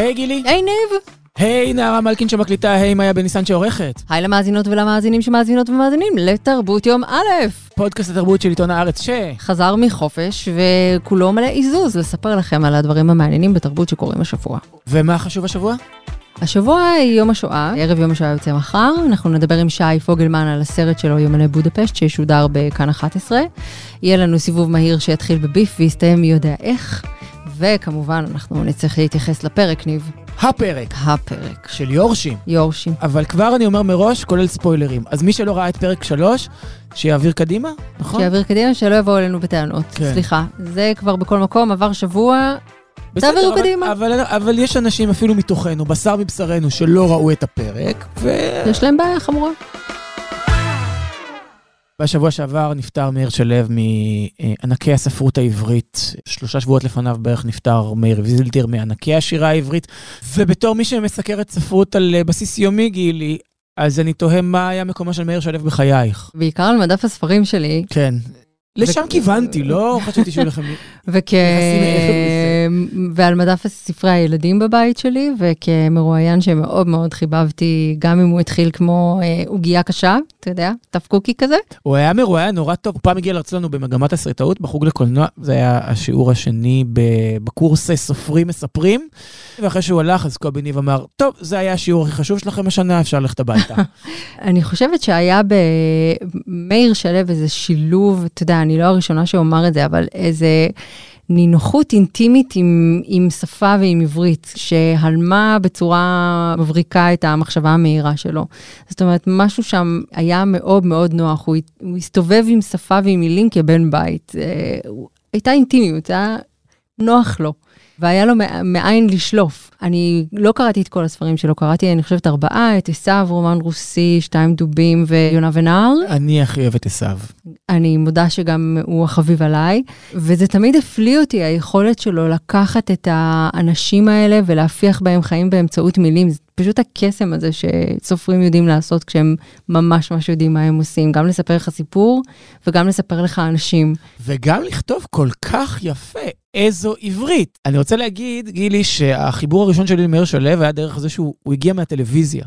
היי גילי. היי ניב. היי נערה מלכין שמקליטה, היי מאיה בניסן שעורכת. היי למאזינות ולמאזינים שמאזינות ומאזינים לתרבות יום א'. פודקאסט התרבות של עיתון הארץ ש... חזר מחופש וכולו מלא עיזוז לספר לכם על הדברים המעניינים בתרבות שקורים השבוע. ומה חשוב השבוע? השבוע יום השואה, ערב יום השואה יוצא מחר, אנחנו נדבר עם שי פוגלמן על הסרט שלו יומני בודפשט שישודר בכאן 11. יהיה לנו סיבוב מהיר שיתחיל בביף ויסתיים מי יודע איך. וכמובן, אנחנו נצטרך להתייחס לפרק, ניב. הפרק. הפרק. של יורשים. יורשים. אבל כבר אני אומר מראש, כולל ספוילרים. אז מי שלא ראה את פרק 3, שיעביר קדימה, נכון? שיעביר קדימה, שלא יבואו אלינו בטענות. כן. סליחה, זה כבר בכל מקום, עבר שבוע, בסדר, תעבירו אבל- קדימה. אבל, אבל יש אנשים אפילו מתוכנו, בשר מבשרנו, שלא ראו את הפרק, ו... יש להם בעיה חמורה. בשבוע שעבר נפטר מאיר שלו מענקי הספרות העברית. שלושה שבועות לפניו בערך נפטר מאיר ויזלטיר מענקי השירה העברית. ובתור מי שמסקרת ספרות על אה, בסיס יומי, גילי, אז אני תוהה מה היה מקומו של מאיר שלו בחייך. בעיקר על מדף הספרים שלי, כן. לשם כיוונתי, לא חשבתי שהוא לכם... וכ... מעבר ועל מדף ספרי הילדים בבית שלי, וכמרואיין שמאוד מאוד חיבבתי, גם אם הוא התחיל כמו אה, עוגייה קשה, אתה יודע, תפקוקי כזה. הוא היה מרואיין נורא טוב, הוא פעם הגיע להרצות לנו במגמת הסרטאות בחוג לקולנוע, זה היה השיעור השני בקורס סופרים מספרים, ואחרי שהוא הלך אז קובי ניב אמר, טוב, זה היה השיעור הכי חשוב שלכם השנה, אפשר ללכת הביתה. אני חושבת שהיה במאיר שלו איזה שילוב, אתה יודע, אני לא הראשונה שאומר את זה, אבל איזה נינוחות אינטימית עם, עם שפה ועם עברית, שהלמה בצורה מבריקה את המחשבה המהירה שלו. זאת אומרת, משהו שם היה מאוד מאוד נוח, הוא, הוא הסתובב עם שפה ועם מילים כבן בית. אה, הייתה אינטימיות, היה נוח לו. והיה לו מא- מאין לשלוף. אני לא קראתי את כל הספרים שלו, קראתי, אני חושבת, ארבעה, את עשיו, רומן רוסי, שתיים דובים ויונה ונהר. אני הכי אוהב את עשיו. אני מודה שגם הוא החביב עליי, וזה תמיד הפליא אותי, היכולת שלו לקחת את האנשים האלה ולהפיח בהם חיים באמצעות מילים. זה פשוט הקסם הזה שסופרים יודעים לעשות כשהם ממש ממש יודעים מה הם עושים, גם לספר לך סיפור וגם לספר לך אנשים. וגם לכתוב כל כך יפה, איזו עברית. אני רוצה להגיד, גילי, שהחיבור הראשון שלי למאיר שלו היה דרך זה שהוא הוא הגיע מהטלוויזיה.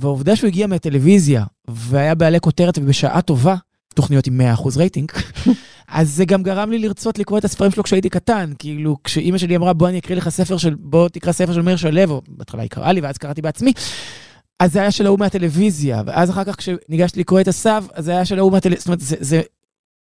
והעובדה שהוא הגיע מהטלוויזיה והיה בעלי כותרת ובשעה טובה, תוכניות עם 100% רייטינג, אז זה גם גרם לי לרצות לקרוא את הספרים שלו כשהייתי קטן. כאילו, כשאימא שלי אמרה, בוא אני אקריא לך ספר של, בוא תקרא ספר של מאיר שלו, או בהתחלה היא קראה לי ואז קראתי בעצמי. אז זה היה של ההוא מהטלוויזיה, ואז אחר כך כשניגשתי לקרוא את הסב, אז זה היה של ההוא מהטלוויזיה, זאת אומרת, זה, זה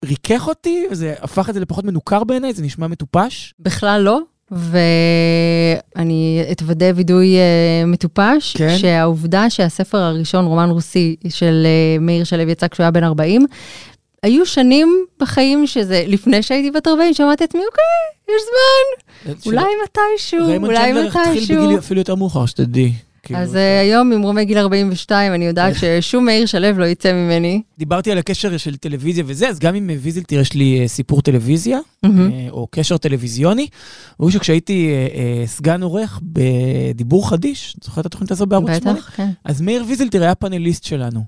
ריכך אותי, וזה הפך את זה לפחות מנוכר בעיניי, זה נשמע מטופש. בכלל לא. ואני אתוודה וידוי אה, מטופש, כן. שהעובדה שהספר הראשון, רומן רוסי, של אה, מאיר שלו יצא כשהוא היה בן 40, היו שנים בחיים שזה, לפני שהייתי בת 40, שמעתי את עצמי, אוקיי, יש זמן, אולי מתישהו, אולי צ'נדלר התחיל מתישהו. בגיל אפילו יותר מאוחר, שתדעי. כאילו, אז אה, היום, ממרומי גיל 42, אני יודעת ששום מאיר שלו לא יצא ממני. דיברתי על הקשר של טלוויזיה וזה, אז גם עם ויזלטיר יש לי אה, סיפור טלוויזיה. אה, או קשר טלוויזיוני. והוא שכשהייתי סגן עורך בדיבור חדיש, זוכר את התוכנית הזו בערוץ 8? בטח, כן. אז מאיר ויזלטיר היה פאנליסט שלנו.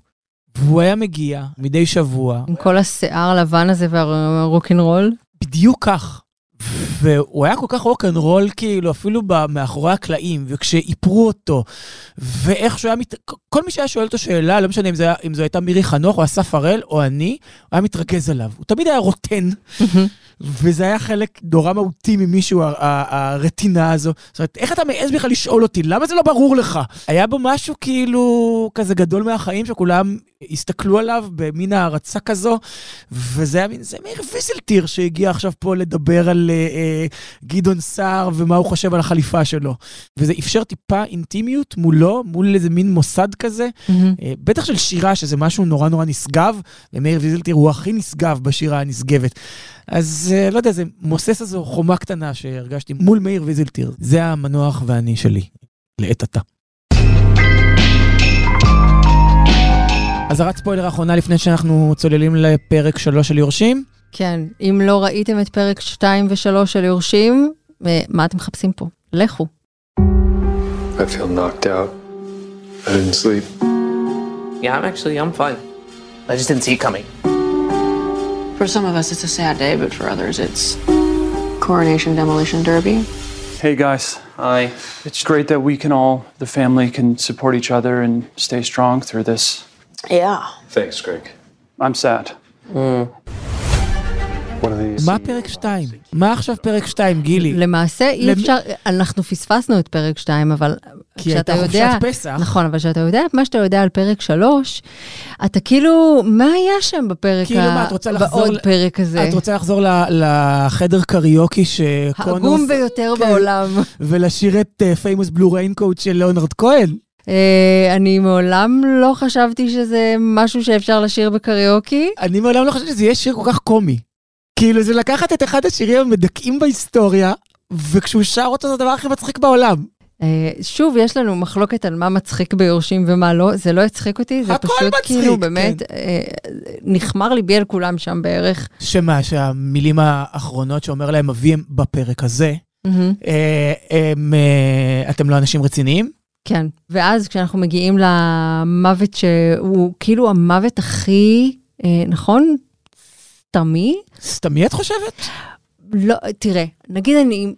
והוא היה מגיע מדי שבוע, עם כל השיער הלבן הזה והרוקנרול. בדיוק כך. והוא היה כל כך רוקנרול, כאילו, אפילו מאחורי הקלעים, וכשאיפרו אותו, ואיך שהוא היה, מת... כל מי שהיה שואל אותו שאלה, לא משנה אם, היה, אם זו הייתה מירי חנוך, או אסף הראל, או אני, הוא היה מתרכז עליו. הוא תמיד היה רוטן, וזה היה חלק נורא מהותי ממישהו, הרטינה הזו. זאת אומרת, איך אתה מעז בכלל לשאול אותי? למה זה לא ברור לך? היה בו משהו כאילו כזה גדול מהחיים, שכולם הסתכלו עליו במין הערצה כזו, וזה היה מין, זה מאיר ויזלטיר שהגיע עכשיו פה לדבר על אה, אה, גדעון סער ומה הוא חושב על החליפה שלו. וזה אפשר טיפה אינטימיות מולו, מול איזה מין מוסד כזה. מהמם. אה, בטח של שירה, שזה משהו נורא נורא נשגב, ומאיר ויזלטיר הוא הכי נשגב בשירה הנשגבת. אז אה, לא יודע, זה מוסס איזו חומה קטנה שהרגשתי מול מאיר ויזלטיר. זה המנוח ואני שלי, לעת עתה. אזהרת ספוילר אחרונה לפני שאנחנו צוללים לפרק שלוש של יורשים. כן, אם לא ראיתם את פרק 2 ו-3 של יורשים, אה, מה אתם מחפשים פה? לכו. I feel knocked out. I didn't sleep. Yeah, I'm actually, I'm fine. I just didn't see it coming. For some of us, it's a sad day, but for others, it's coronation demolition derby. Hey guys, Hi. it's great that we can all, the family, can support each other and stay strong through this. Yeah. Thanks, Greg. I'm sad. What are these? מה פרק 2? מה עכשיו פרק 2, גילי? למעשה אי אפשר, אנחנו פספסנו את פרק 2, אבל כי כשאתה הייתה יודע... חופשת פסח. נכון, אבל כשאתה יודע את מה שאתה יודע על פרק 3, אתה כאילו, מה היה שם בפרק כאילו מה, את רוצה לחזור בעוד ל- פרק הזה? את רוצה לחזור ל- לחדר קריוקי שקונוס... העגום ביותר כן. בעולם. ולשיר את פיימוס בלו ריינקוט של ליאונרד כהן. אה, אני מעולם לא חשבתי שזה משהו שאפשר לשיר בקריוקי. אני מעולם לא חשבתי שזה יהיה שיר כל כך קומי. כאילו זה לקחת את אחד השירים המדכאים בהיסטוריה, וכשהוא שר אותו זה הדבר הכי מצחיק בעולם. אה, שוב, יש לנו מחלוקת על מה מצחיק ביורשים ומה לא, זה לא הצחיק אותי, זה פשוט מצחיק, כאילו באמת, כן. אה, נחמר ליבי על כולם שם בערך. שמה, שהמילים האחרונות שאומר להם אבי הם בפרק הזה, מהמם. אה, הם, אה, אתם לא אנשים רציניים? כן, ואז כשאנחנו מגיעים למוות שהוא כאילו המוות הכי, אה, נכון? סתמי? סתמי את חושבת? לא, תראה, נגיד אני,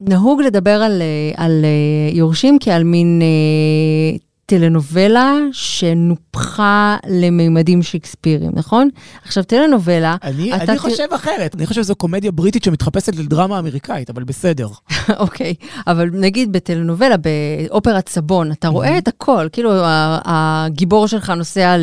נהוג לדבר על, אה, על אה, יורשים כעל מין אה, טלנובלה שנופחה למימדים שייקספיריים, נכון? עכשיו, טלנובלה, אני, אתה אני ת- חושב אחרת, אני חושב שזו קומדיה בריטית שמתחפשת לדרמה אמריקאית, אבל בסדר. אוקיי, אבל נגיד בטלנובלה, באופרת סבון, אתה רואה את הכל, כאילו הגיבור שלך נוסע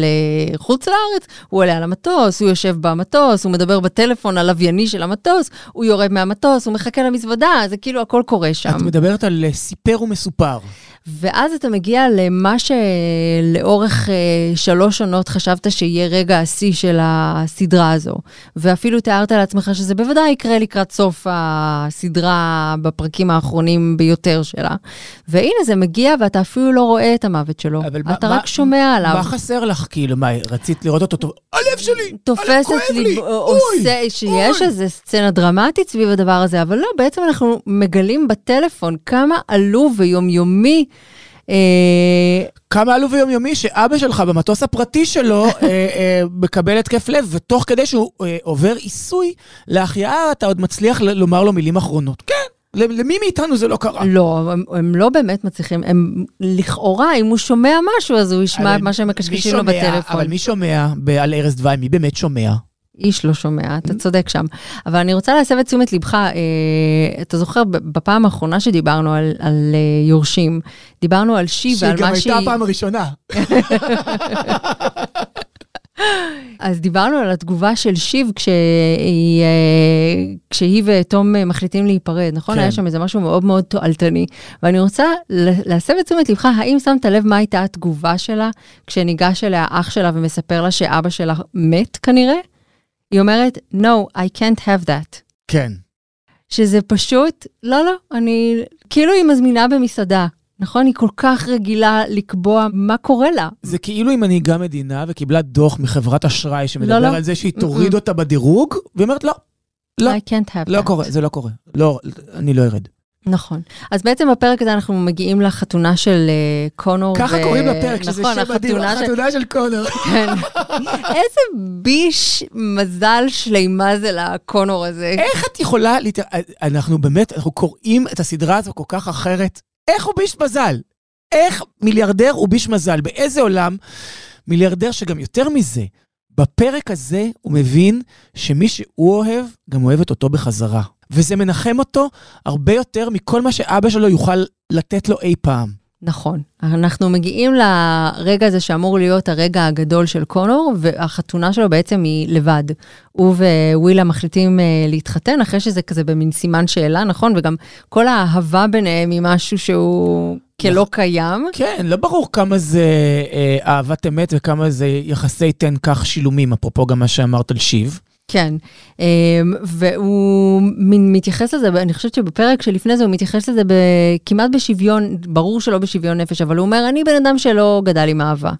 לחוץ לארץ, הוא עולה על המטוס, הוא יושב במטוס, הוא מדבר בטלפון הלווייני של המטוס, הוא יורד מהמטוס, הוא מחכה למזוודה, זה כאילו הכל קורה שם. את מדברת על סיפר ומסופר. ואז אתה מגיע למה שלאורך אה, שלוש עונות חשבת שיהיה רגע השיא של הסדרה הזו. ואפילו תיארת לעצמך שזה בוודאי יקרה לקראת סוף הסדרה בפרקים האחרונים ביותר שלה. והנה זה מגיע ואתה אפילו לא רואה את המוות שלו. אבל מה- אתה מה- רק שומע עליו. מה חסר לך? כאילו, מה, רצית לראות אותו? הלב שלי! תופסת לי! עושה, שיש אוי. איזה סצנה דרמטית סביב הדבר הזה, אבל לא, בעצם אנחנו מגלים בטלפון כמה עלוב ויומיומי. אה, כמה עלוב ויומיומי שאבא שלך במטוס הפרטי שלו אה, אה, מקבל התקף לב, ותוך כדי שהוא עובר עיסוי להחייאה, אתה עוד מצליח לומר לו מילים אחרונות. כן, למי מאיתנו זה לא קרה? לא, הם, הם לא באמת מצליחים, הם לכאורה, אם הוא שומע משהו, אז הוא ישמע את מה שהם מקשקשים לו בטלפון. אבל מי שומע על ערש דווי? מי באמת שומע? איש לא שומע, אתה צודק שם. אבל אני רוצה להסב את תשומת לבך, אה, אתה זוכר, בפעם האחרונה שדיברנו על, על אה, יורשים, דיברנו על שי ועל מה שהיא... הייתה הפעם הראשונה. אז דיברנו על התגובה של שיב כשהיא, אה, כשהיא ותום אה, מחליטים להיפרד, נכון? כן. היה שם איזה משהו מאוד מאוד תועלתני. ואני רוצה להסב את תשומת לבך, האם שמת לב מה הייתה התגובה שלה כשניגש אליה אח שלה ומספר לה שאבא שלה מת כנראה? היא אומרת, no, I can't have that. כן. שזה פשוט, לא, לא, אני, כאילו היא מזמינה במסעדה, נכון? היא כל כך רגילה לקבוע מה קורה לה. זה כאילו היא מנהיגה מדינה וקיבלה דוח מחברת אשראי שמדבר לא, לא. על זה שהיא תוריד Mm-mm. אותה בדירוג, והיא אומרת, לא, לא, I can't have לא that. קורה, זה לא קורה. לא, אני לא ארד. נכון. אז בעצם בפרק הזה אנחנו מגיעים לחתונה של אה, קונור. ככה ו- קוראים לפרק, שזה נכון, שם מדהים, החתונה של... של קונר. כן. איזה ביש מזל שלימה זה לקונור הזה. איך את יכולה, להת... אנחנו באמת, אנחנו קוראים את הסדרה הזו כל כך אחרת. איך הוא ביש מזל? איך מיליארדר הוא ביש מזל? באיזה עולם מיליארדר שגם יותר מזה, בפרק הזה הוא מבין שמי שהוא אוהב, גם אוהבת אותו בחזרה. וזה מנחם אותו הרבה יותר מכל מה שאבא שלו יוכל לתת לו אי פעם. נכון. אנחנו מגיעים לרגע הזה שאמור להיות הרגע הגדול של קונור, והחתונה שלו בעצם היא לבד. הוא ווילה מחליטים אה, להתחתן, אחרי שזה כזה במין סימן שאלה, נכון? וגם כל האהבה ביניהם היא משהו שהוא כלא קיים. כן, לא ברור כמה זה אה, אהבת אמת וכמה זה יחסי תן כך שילומים, אפרופו גם מה שאמרת על שיב. כן, אמ, והוא מתייחס לזה, אני חושבת שבפרק שלפני זה הוא מתייחס לזה כמעט בשוויון, ברור שלא בשוויון נפש, אבל הוא אומר, אני בן אדם שלא גדל עם אהבה.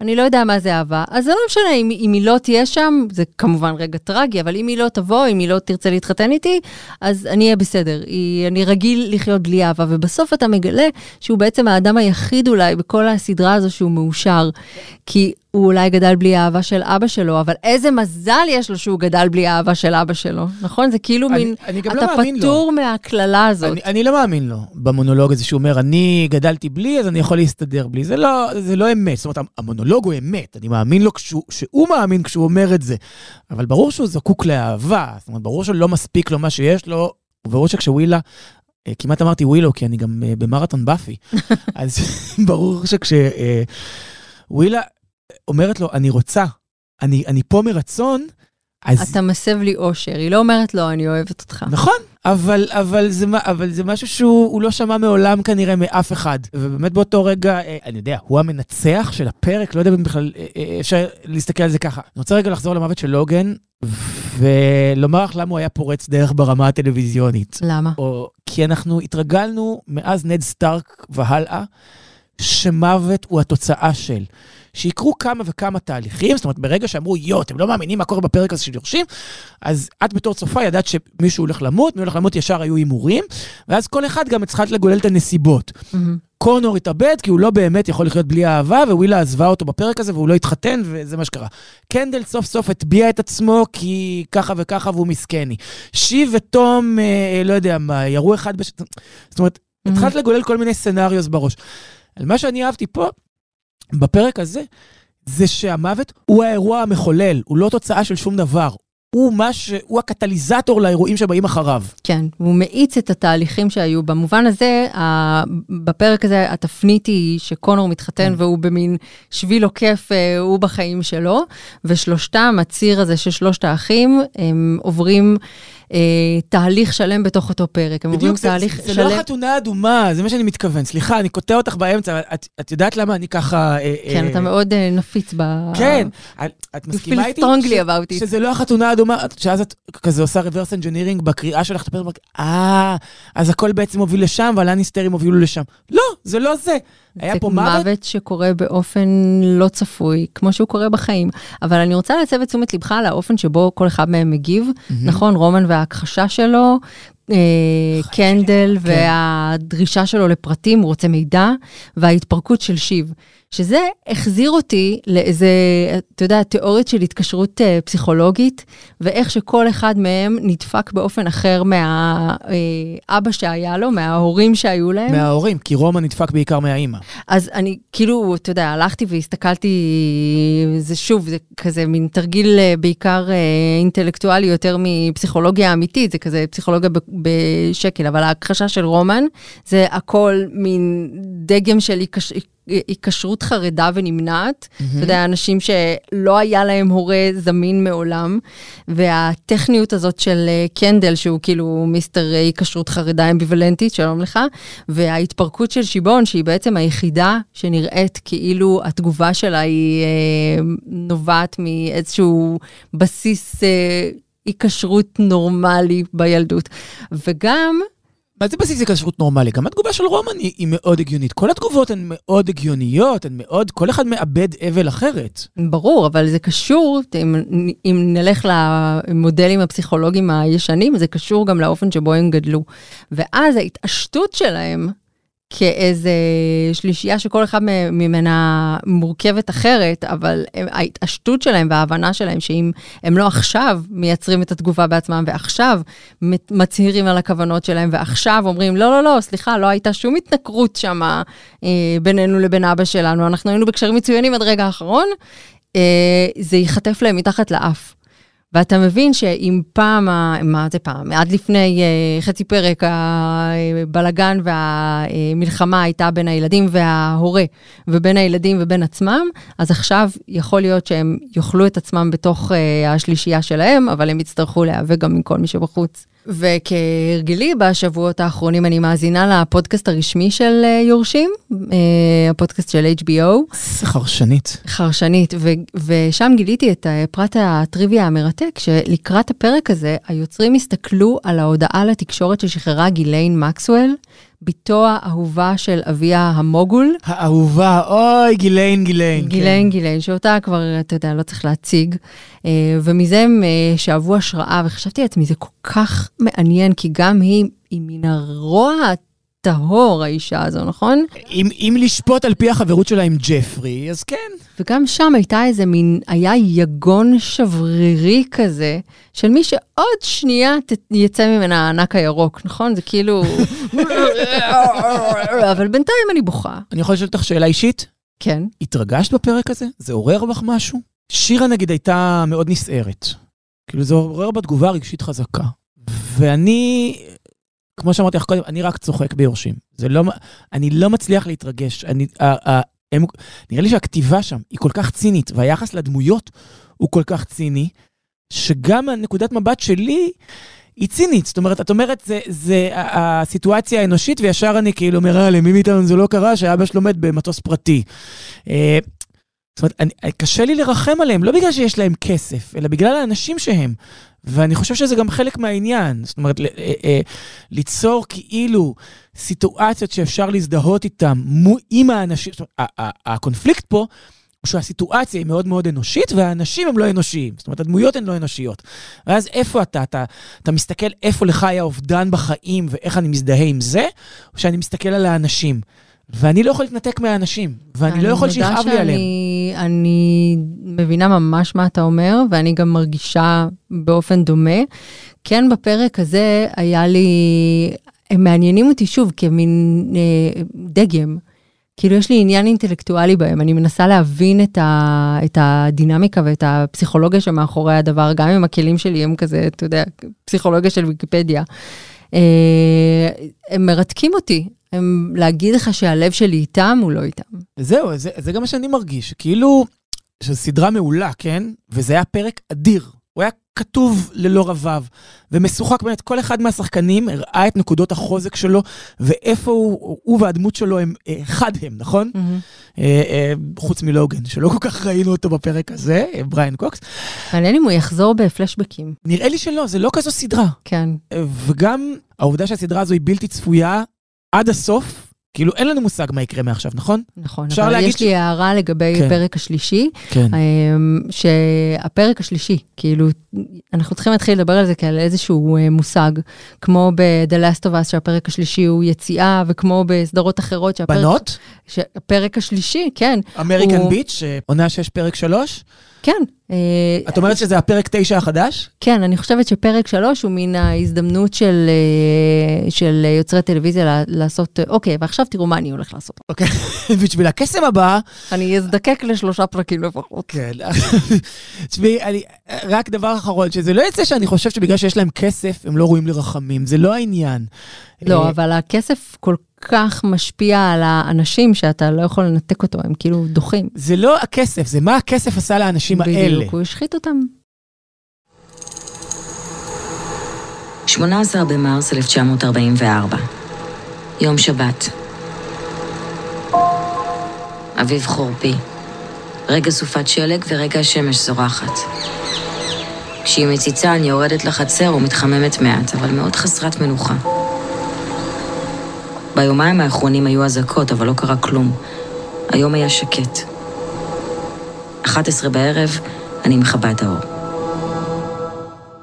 אני לא יודע מה זה אהבה, אז זה לא משנה אם, אם היא לא תהיה שם, זה כמובן רגע טרגי, אבל אם היא לא תבוא, אם היא לא תרצה להתחתן איתי, אז אני אהיה בסדר. היא, אני רגיל לחיות בלי אהבה, ובסוף אתה מגלה שהוא בעצם האדם היחיד אולי בכל הסדרה הזו שהוא מאושר. כי הוא אולי גדל בלי האהבה של אבא שלו, אבל איזה מזל יש לו שהוא גדל בלי האהבה של אבא שלו, נכון? זה כאילו אני- מין, אני גם לא אתה לו. פטור מהקללה הזאת. אני, אני לא מאמין לו במונולוג הזה שהוא אומר, אני גדלתי בלי, אז אני יכול להסתדר בלי. זה לא, זה לא אמת. זאת אומרת, המונולוג הוא אמת. אני מאמין לו כשהוא, שהוא מאמין כשהוא אומר את זה. אבל ברור שהוא זקוק לאהבה. זאת אומרת, ברור שלא מספיק לו מה שיש לו. וברור שכשווילה, אה, כמעט אמרתי ווילו, כי אני גם אה, במרתון באפי. אז ברור שכשווילה אומרת לו, אני רוצה, אני, אני פה מרצון, אז... אתה מסב לי אושר, היא לא אומרת לו, אני אוהבת אותך. נכון, אבל, אבל, זה, אבל זה משהו שהוא הוא לא שמע מעולם כנראה מאף אחד. ובאמת באותו רגע, אה, אני יודע, הוא המנצח של הפרק, לא יודע אם בכלל אה, אה, אפשר להסתכל על זה ככה. אני רוצה רגע לחזור למוות של לוגן, ולומר לך למה הוא היה פורץ דרך ברמה הטלוויזיונית. למה? או כי אנחנו התרגלנו מאז נד סטארק והלאה, שמוות הוא התוצאה של. שיקרו כמה וכמה תהליכים, זאת אומרת, ברגע שאמרו, יואו, אתם לא מאמינים מה קורה בפרק הזה של יורשים, אז את בתור צופה ידעת שמישהו הולך למות, מי הולך למות ישר היו הימורים, ואז כל אחד גם צריכה לגולל את הנסיבות. מהמם. קונור התאבד כי הוא לא באמת יכול לחיות בלי אהבה, ווילה עזבה אותו בפרק הזה והוא לא התחתן, וזה מה שקרה. קנדל סוף סוף הטביע את עצמו כי ככה וככה והוא מסכני. שיב ותום, אה, לא יודע מה, ירו אחד בש... זאת אומרת, Mhm. התחלת לגולל כל מיני סצנריוס בראש. על מה שאני אהבתי פה, בפרק הזה, זה שהמוות הוא האירוע המחולל, הוא לא תוצאה של שום דבר. הוא מה ש... הוא הקטליזטור לאירועים שבאים אחריו. כן, הוא מאיץ את התהליכים שהיו. במובן הזה, ה- בפרק הזה התפנית היא שקונור מתחתן כן. והוא במין שביל עוקף, אה, הוא בחיים שלו, ושלושתם, הציר הזה של שלושת האחים, הם עוברים אה, תהליך שלם בתוך אותו פרק. הם עוברים זה, תהליך זה שלם. לא חתונה אדומה, זה מה שאני מתכוון. סליחה, אני קוטע אותך באמצע, את, את יודעת למה אני ככה... אה, כן, אה, אתה מאוד אה, נפיץ ב... כן, את, את מסכימה איתי? ש-. שזה לא החתונה האדומה, שאז את כזה עושה reverse engineering בקריאה שלך, את הפרק, אה, אז הכל בעצם מוביל לשם, והלניסטרים הובילו לשם. לא, זה לא זה. היה זה פה מוות, מוות שקורה באופן לא צפוי, כמו שהוא קורה בחיים. אבל אני רוצה להסב את תשומת לבך על האופן שבו כל אחד מהם מגיב. נכון, רומן וההכחשה שלו, אה, קנדל כן. והדרישה שלו לפרטים, הוא רוצה מידע, וההתפרקות של שיב. שזה החזיר אותי לאיזה, אתה יודע, תיאוריות של התקשרות אה, פסיכולוגית, ואיך שכל אחד מהם נדפק באופן אחר מהאבא שהיה לו, מההורים שהיו להם. מההורים, כי רומא נדפק בעיקר מהאימא. אז אני כאילו, אתה יודע, הלכתי והסתכלתי, זה שוב, זה כזה מין תרגיל אה, בעיקר אה, אינטלקטואלי יותר מפסיכולוגיה אמיתית, זה כזה פסיכולוגיה בשקל, אבל ההכחשה של רומן זה הכל מין דגם של היקשרות חרדה ונמנעת. אתה יודע, אנשים שלא היה להם הורה זמין מעולם, והטכניות הזאת של אה, קנדל, שהוא כאילו מיסטר אה, היקשרות חרדה אמביוולנטית, שלום לך, וההתפרקות של שיבון, שהיא בעצם היחידה שנראית כאילו התגובה שלה היא אה, נובעת מאיזשהו בסיס אה, היקשרות נורמלי בילדות. וגם, מה זה בסיס הכשרות נורמלי? גם התגובה של רומן היא, היא מאוד הגיונית. כל התגובות הן מאוד הגיוניות, הן מאוד, כל אחד מאבד אבל אחרת. ברור, אבל זה קשור, אם, אם נלך למודלים הפסיכולוגיים הישנים, זה קשור גם לאופן שבו הם גדלו. ואז ההתעשתות שלהם, כאיזה שלישייה שכל אחד ממנה מורכבת אחרת, אבל ההתעשתות שלהם וההבנה שלהם שאם הם לא עכשיו מייצרים את התגובה בעצמם, ועכשיו מצהירים על הכוונות שלהם, ועכשיו אומרים, לא, לא, לא, סליחה, לא הייתה שום התנכרות שם אה, בינינו לבין אבא שלנו, אנחנו היינו בקשרים מצוינים עד רגע האחרון, אה, זה ייחטף להם מתחת לאף. ואתה מבין שאם פעם, מה זה פעם, עד לפני אה, חצי פרק הבלגן והמלחמה הייתה בין הילדים וההורה ובין הילדים ובין עצמם, אז עכשיו יכול להיות שהם יאכלו את עצמם בתוך אה, השלישייה שלהם, אבל הם יצטרכו להיאבק גם עם כל מי שבחוץ. וכהרגלי בשבועות האחרונים אני מאזינה לפודקאסט הרשמי של אה, יורשים, אה, הפודקאסט של HBO. חרשנית. חרשנית, ו- ושם גיליתי את אה, פרט הטריוויה המרתק, שלקראת הפרק הזה, היוצרים הסתכלו על ההודעה לתקשורת ששחררה גיליין מקסואל, בתו האהובה של אביה המוגול. האהובה, אוי, גיליין, גיליין. גיליין גיליין, שאותה כבר, אתה יודע, לא צריך להציג. אה, ומזה הם אה, שאבו השראה, וחשבתי לעצמי, זה כל כך מעניין, כי גם היא, היא מן הרוע טהור, האישה הזו, נכון? אם, אם לשפוט על פי החברות שלה עם ג'פרי, אז כן. וגם שם הייתה איזה מין, היה יגון שברירי כזה, של מי שעוד שנייה ת, יצא ממנה הענק הירוק, נכון? זה כאילו... אבל בינתיים אני בוכה. אני יכול לשאול אותך שאלה אישית? כן. התרגשת בפרק הזה? זה עורר בך משהו? שירה נגיד הייתה מאוד נסערת. כאילו זה עורר בתגובה רגשית חזקה. ואני, כמו שאמרתי לך קודם, אני רק צוחק ביורשים. זה לא, אני לא מצליח להתרגש. אני, ה, ה, הם, נראה לי שהכתיבה שם היא כל כך צינית, והיחס לדמויות הוא כל כך ציני, שגם הנקודת מבט שלי היא צינית. זאת אומרת, את אומרת, זה, זה הסיטואציה האנושית, וישר אני כאילו אומר, אה, למי מאיתנו זה לא קרה, שאבא שלו מת במטוס פרטי. אה, זאת אומרת, אני, קשה לי לרחם עליהם, לא בגלל שיש להם כסף, אלא בגלל האנשים שהם. ואני חושב שזה גם חלק מהעניין. זאת אומרת, אה, אה, ליצור כאילו סיטואציות שאפשר להזדהות איתן עם האנשים, זאת אומרת, הקונפליקט פה הוא שהסיטואציה היא מאוד מאוד אנושית, והאנשים הם לא אנושיים. זאת אומרת, הדמויות הן לא אנושיות. ואז איפה אתה? אתה, אתה מסתכל איפה לך היה אובדן בחיים ואיך אני מזדהה עם זה, או שאני מסתכל על האנשים. ואני לא יכול להתנתק מהאנשים, ואני לא יכול שיכאב לי עליהם. אני מבינה ממש מה אתה אומר, ואני גם מרגישה באופן דומה. כן, בפרק הזה היה לי, הם מעניינים אותי שוב כמין אה, דגם. כאילו יש לי עניין אינטלקטואלי בהם, אני מנסה להבין את, ה, את הדינמיקה ואת הפסיכולוגיה שמאחורי הדבר, גם אם הכלים שלי הם כזה, אתה יודע, פסיכולוגיה של ויקיפדיה. אה, הם מרתקים אותי, הם להגיד לך שהלב שלי איתם, הוא לא איתם. זהו, זה, זה גם מה שאני מרגיש, כאילו, שזו סדרה מעולה, כן? וזה היה פרק אדיר. הוא היה כתוב ללא רבב, ומשוחק באמת, כל אחד מהשחקנים הראה את נקודות החוזק שלו, ואיפה הוא, הוא והדמות שלו הם אחד הם, נכון? Mm-hmm. אה, אה, חוץ מלוגן, שלא כל כך ראינו אותו בפרק הזה, אה, בריין קוקס. מעניין אם הוא יחזור בפלשבקים. נראה לי שלא, זה לא כזו סדרה. כן. וגם העובדה שהסדרה הזו היא בלתי צפויה עד הסוף, כאילו אין לנו מושג מה יקרה מעכשיו, נכון? נכון, אבל יש ש... לי הערה לגבי כן. הפרק השלישי, כן. אמ, שהפרק השלישי, כאילו, אנחנו צריכים להתחיל לדבר על זה כעל איזשהו אה, מושג, כמו ב-The Last of Us, שהפרק השלישי הוא יציאה, וכמו בסדרות אחרות שהפרק... בנות? שהפרק השלישי, כן. אמריקן הוא... ביץ', עונה שיש פרק שלוש? כן. אה, את אומרת שזה הפרק 9 החדש? כן, אני חושבת שפרק 3 הוא מן ההזדמנות של, אה, של יוצרי טלוויזיה לעשות, אוקיי, ועכשיו תראו מה אני הולך לעשות. אוקיי, בשביל הקסם הבא... אני אזדקק לשלושה פרקים לפחות. כן. תשמעי, רק דבר אחרון, שזה לא יצא שאני חושב שבגלל שיש להם כסף, הם לא ראויים לרחמים, זה לא העניין. לא, אה, אבל הכסף כל כך משפיע על האנשים שאתה לא יכול לנתק אותו, הם כאילו דוחים. זה לא הכסף, זה מה הכסף עשה לאנשים בדיוק, האלה. בדיוק, הוא השחית אותם. 18 במרס 1944, יום שבת. אביב חורפי. רגע סופת שלג ורגע השמש זורחת. כשהיא מציצה אני יורדת לחצר ומתחממת מעט, אבל מאוד חסרת מנוחה. ביומיים האחרונים היו אזעקות, אבל לא קרה כלום. היום היה שקט. 11 בערב, אני מכבה את האור.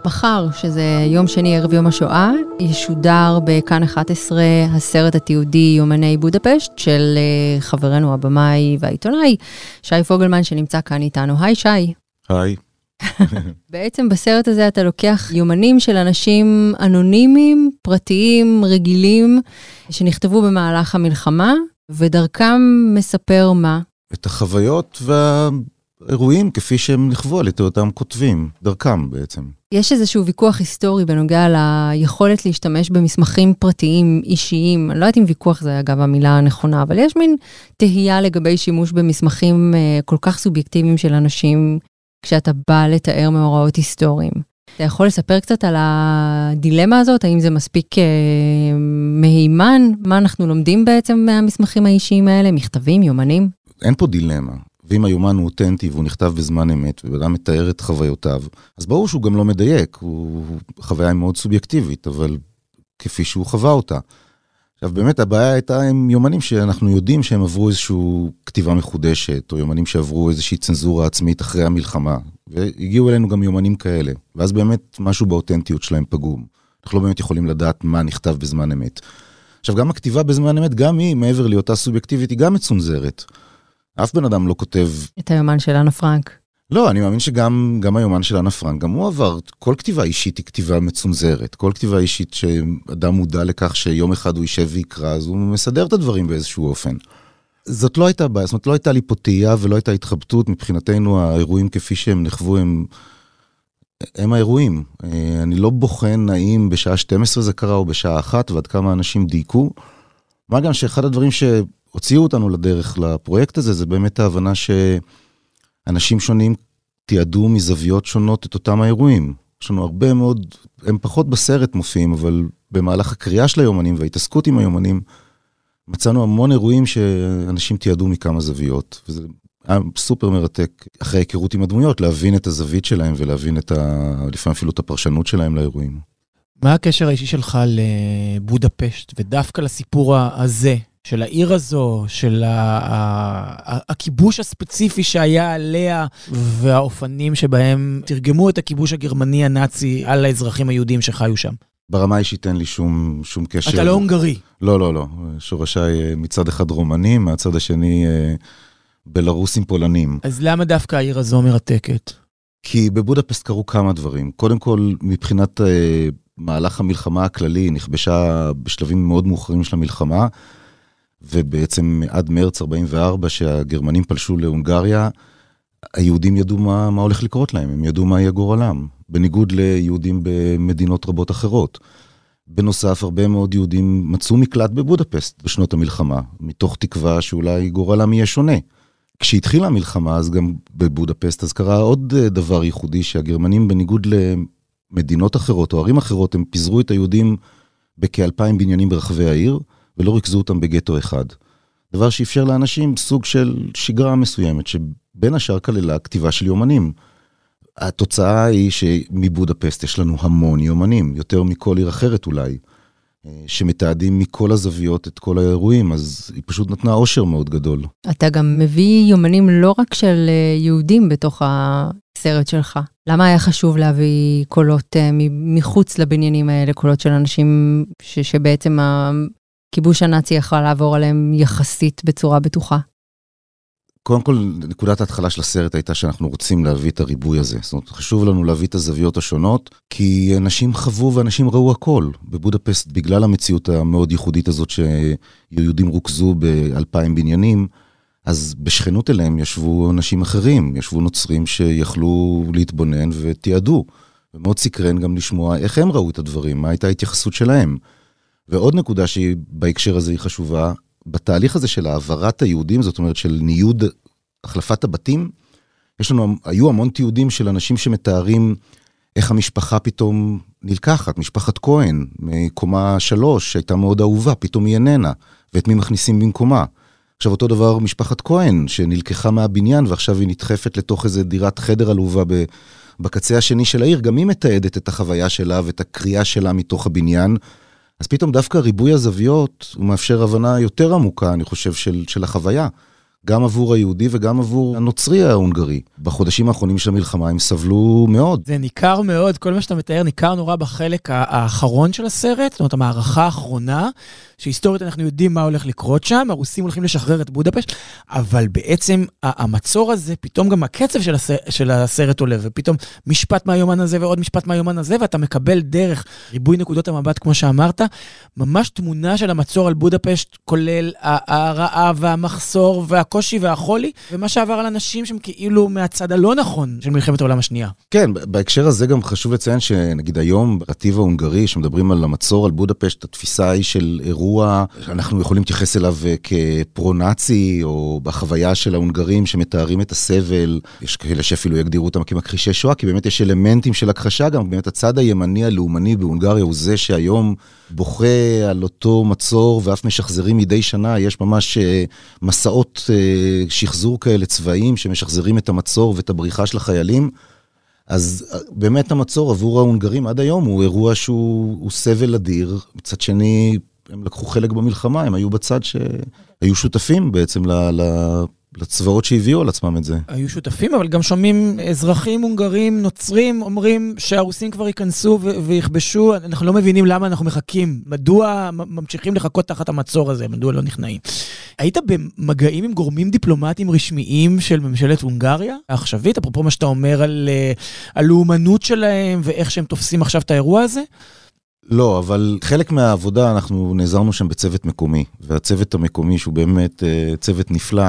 מחר, שזה יום שני ערב יום השואה, ישודר בכאן 11 הסרט התיעודי יומני בודפשט של אה, חברנו הבמאי והעיתונאי, שי פוגלמן, שנמצא כאן איתנו. היי, שי. היי. בעצם בסרט הזה אתה לוקח יומנים של אנשים אנונימיים, פרטיים, רגילים, שנכתבו במהלך המלחמה, ודרכם מספר מה? את החוויות והאירועים כפי שהם נכבו על ידי אותם כותבים, דרכם בעצם. יש איזשהו ויכוח היסטורי בנוגע ליכולת להשתמש במסמכים פרטיים, אישיים. אני לא יודעת אם ויכוח זה אגב המילה הנכונה, אבל יש מין תהייה לגבי שימוש במסמכים אה, כל כך סובייקטיביים של אנשים כשאתה בא לתאר מאורעות היסטוריים. אתה יכול לספר קצת על הדילמה הזאת? האם זה מספיק אה, מהימן? מה אנחנו לומדים בעצם מהמסמכים האישיים האלה? מכתבים, יומנים? אין פה דילמה. ואם היומן הוא אותנטי והוא נכתב בזמן אמת, ובן מתאר את חוויותיו, אז ברור שהוא גם לא מדייק, הוא חוויה מאוד סובייקטיבית, אבל כפי שהוא חווה אותה. עכשיו באמת הבעיה הייתה עם יומנים שאנחנו יודעים שהם עברו איזושהי כתיבה מחודשת, או יומנים שעברו איזושהי צנזורה עצמית אחרי המלחמה, והגיעו אלינו גם יומנים כאלה, ואז באמת משהו באותנטיות שלהם פגום. אנחנו לא באמת יכולים לדעת מה נכתב בזמן אמת. עכשיו, גם הכתיבה בזמן אמת, גם היא, מעבר להיותה סובייקטיבית, היא גם מצונזרת. אף בן אדם לא כותב... את היומן של אנה פרנק. לא, אני מאמין שגם גם היומן של אנה פרנק, גם הוא עבר, כל כתיבה אישית היא כתיבה מצונזרת. כל כתיבה אישית שאדם מודע לכך שיום אחד הוא יישב ויקרא, אז הוא מסדר את הדברים באיזשהו אופן. זאת לא הייתה בעיה, זאת אומרת, לא הייתה לי פה תהייה ולא הייתה התחבטות. מבחינתנו, האירועים כפי שהם נחוו הם, הם האירועים. אה, אני לא בוחן האם בשעה 12 זה קרה או בשעה 1 ועד כמה אנשים דייקו. מה גם שאחד הדברים שהוציאו אותנו לדרך לפרויקט הזה, זה באמת ההבנה שאנשים שונים תיעדו מזוויות שונות את אותם האירועים. יש לנו הרבה מאוד, הם פחות בסרט מופיעים, אבל במהלך הקריאה של היומנים וההתעסקות עם היומנים, מצאנו המון אירועים שאנשים תיעדו מכמה זוויות, וזה היה סופר מרתק, אחרי ההיכרות עם הדמויות, להבין את הזווית שלהם ולהבין את ה... לפעמים אפילו את הפרשנות שלהם לאירועים. מה הקשר האישי שלך לבודפשט, ודווקא לסיפור הזה, של העיר הזו, של הכיבוש הספציפי שהיה עליה, והאופנים שבהם תרגמו את הכיבוש הגרמני הנאצי על האזרחים היהודים שחיו שם? ברמה האישית אין לי שום, שום קשר. אתה לא הונגרי. לא, לא, לא. שורשיי אה, מצד אחד רומנים, מהצד השני אה, בלרוסים פולנים. אז למה דווקא העיר הזו מרתקת? כי בבודפסט קרו כמה דברים. קודם כל, מבחינת אה, מהלך המלחמה הכללי, נכבשה בשלבים מאוד מאוחרים של המלחמה, ובעצם עד מרץ 44, שהגרמנים פלשו להונגריה, היהודים ידעו מה, מה הולך לקרות להם, הם ידעו מה יהיה גורלם, בניגוד ליהודים במדינות רבות אחרות. בנוסף, הרבה מאוד יהודים מצאו מקלט בבודפסט בשנות המלחמה, מתוך תקווה שאולי גורלם יהיה שונה. כשהתחילה המלחמה, אז גם בבודפסט, אז קרה עוד אה, דבר ייחודי, שהגרמנים, בניגוד למדינות אחרות או ערים אחרות, הם פיזרו את היהודים בכאלפיים בניינים ברחבי העיר, ולא ריכזו אותם בגטו אחד. דבר שאפשר לאנשים סוג של שגרה מסוימת, שבין השאר כללה כתיבה של יומנים. התוצאה היא שמבודפסט יש לנו המון יומנים, יותר מכל עיר אחרת אולי, אה, שמתעדים מכל הזוויות את כל האירועים, אז היא פשוט נתנה אושר מאוד גדול. אתה גם מביא יומנים לא רק של אה, יהודים בתוך הסרט שלך. למה היה חשוב להביא קולות אה, מחוץ לבניינים האלה, קולות של אנשים ש, שבעצם הכיבוש הנאצי יכל לעבור עליהם יחסית בצורה בטוחה? קודם כל, נקודת ההתחלה של הסרט הייתה שאנחנו רוצים להביא את הריבוי הזה. זאת אומרת, חשוב לנו להביא את הזוויות השונות, כי אנשים חוו ואנשים ראו הכל. בבודפסט, בגלל המציאות המאוד ייחודית הזאת שיהודים רוכזו באלפיים בניינים, אז בשכנות אליהם ישבו אנשים אחרים, ישבו נוצרים שיכלו להתבונן ותיעדו. ומאוד סקרן גם לשמוע איך הם ראו את הדברים, מה הייתה ההתייחסות שלהם. ועוד נקודה שהיא בהקשר הזה היא חשובה, בתהליך הזה של העברת היהודים, זאת אומרת של ניוד, החלפת הבתים, יש לנו, היו המון תיעודים של אנשים שמתארים איך המשפחה פתאום נלקחת, משפחת כהן, מקומה שלוש, שהייתה מאוד אהובה, פתאום היא איננה, ואת מי מכניסים במקומה. עכשיו אותו דבר משפחת כהן, שנלקחה מהבניין ועכשיו היא נדחפת לתוך איזה דירת חדר עלובה בקצה השני של העיר, גם היא מתעדת את החוויה שלה ואת הקריאה שלה מתוך הבניין, אז פתאום דווקא ריבוי הזוויות הוא מאפשר הבנה יותר עמוקה, אני חושב, של, של החוויה. גם עבור היהודי וגם עבור הנוצרי ההונגרי. בחודשים האחרונים של המלחמה הם סבלו מאוד. זה ניכר מאוד, כל מה שאתה מתאר ניכר נורא בחלק האחרון של הסרט, זאת אומרת, המערכה האחרונה, שהיסטורית אנחנו יודעים מה הולך לקרות שם, הרוסים הולכים לשחרר את בודפשט, אבל בעצם המצור הזה, פתאום גם הקצב של, הסרט, של הסרט עולה, ופתאום משפט מהיומן הזה ועוד משפט מהיומן הזה, ואתה מקבל דרך ריבוי נקודות המבט, כמו שאמרת, ממש תמונה של המצור על בודפשט, כולל הרעב והמחסור והקושי והחולי, ומה שעבר על אנשים שהם כאילו מהצד הלא נכון של מלחמת העולם השנייה. כן, בהקשר הזה גם חשוב לציין שנגיד היום, ברטיב ההונגרי, שמדברים על המצור על בודפשט, התפיסה היא של אירוע אירוע שאנחנו יכולים להתייחס אליו אה, כפרו-נאצי, או בחוויה של ההונגרים שמתארים את הסבל. יש כאלה שאפילו יגדירו אותם כמכחישי שואה, כי באמת יש אלמנטים של הכחשה גם. באמת הצד הימני הלאומני בהונגריה הוא זה שהיום בוכה על אותו מצור, ואף משחזרים מדי שנה. יש ממש אה, מסעות אה, שחזור כאלה צבאיים שמשחזרים את המצור ואת הבריחה של החיילים. אז באמת המצור עבור ההונגרים עד היום הוא אירוע שהוא סבל אדיר. מצד שני, הם לקחו חלק במלחמה, הם היו בצד שהיו שותפים בעצם לצבאות שהביאו על עצמם את זה. היו שותפים, אבל גם שומעים אזרחים הונגרים, נוצרים, אומרים שהרוסים כבר ייכנסו ו- ויכבשו, אנחנו לא מבינים למה אנחנו מחכים, מדוע ממשיכים לחכות תחת המצור הזה, מדוע לא נכנעים. היית במגעים עם גורמים דיפלומטיים רשמיים של ממשלת הונגריה העכשווית, אפרופו מה שאתה אומר על אה, הלאומנות שלהם ואיך שהם תופסים עכשיו את האירוע הזה? לא, אבל חלק מהעבודה, אנחנו נעזרנו שם בצוות מקומי, והצוות המקומי, שהוא באמת אה, צוות נפלא,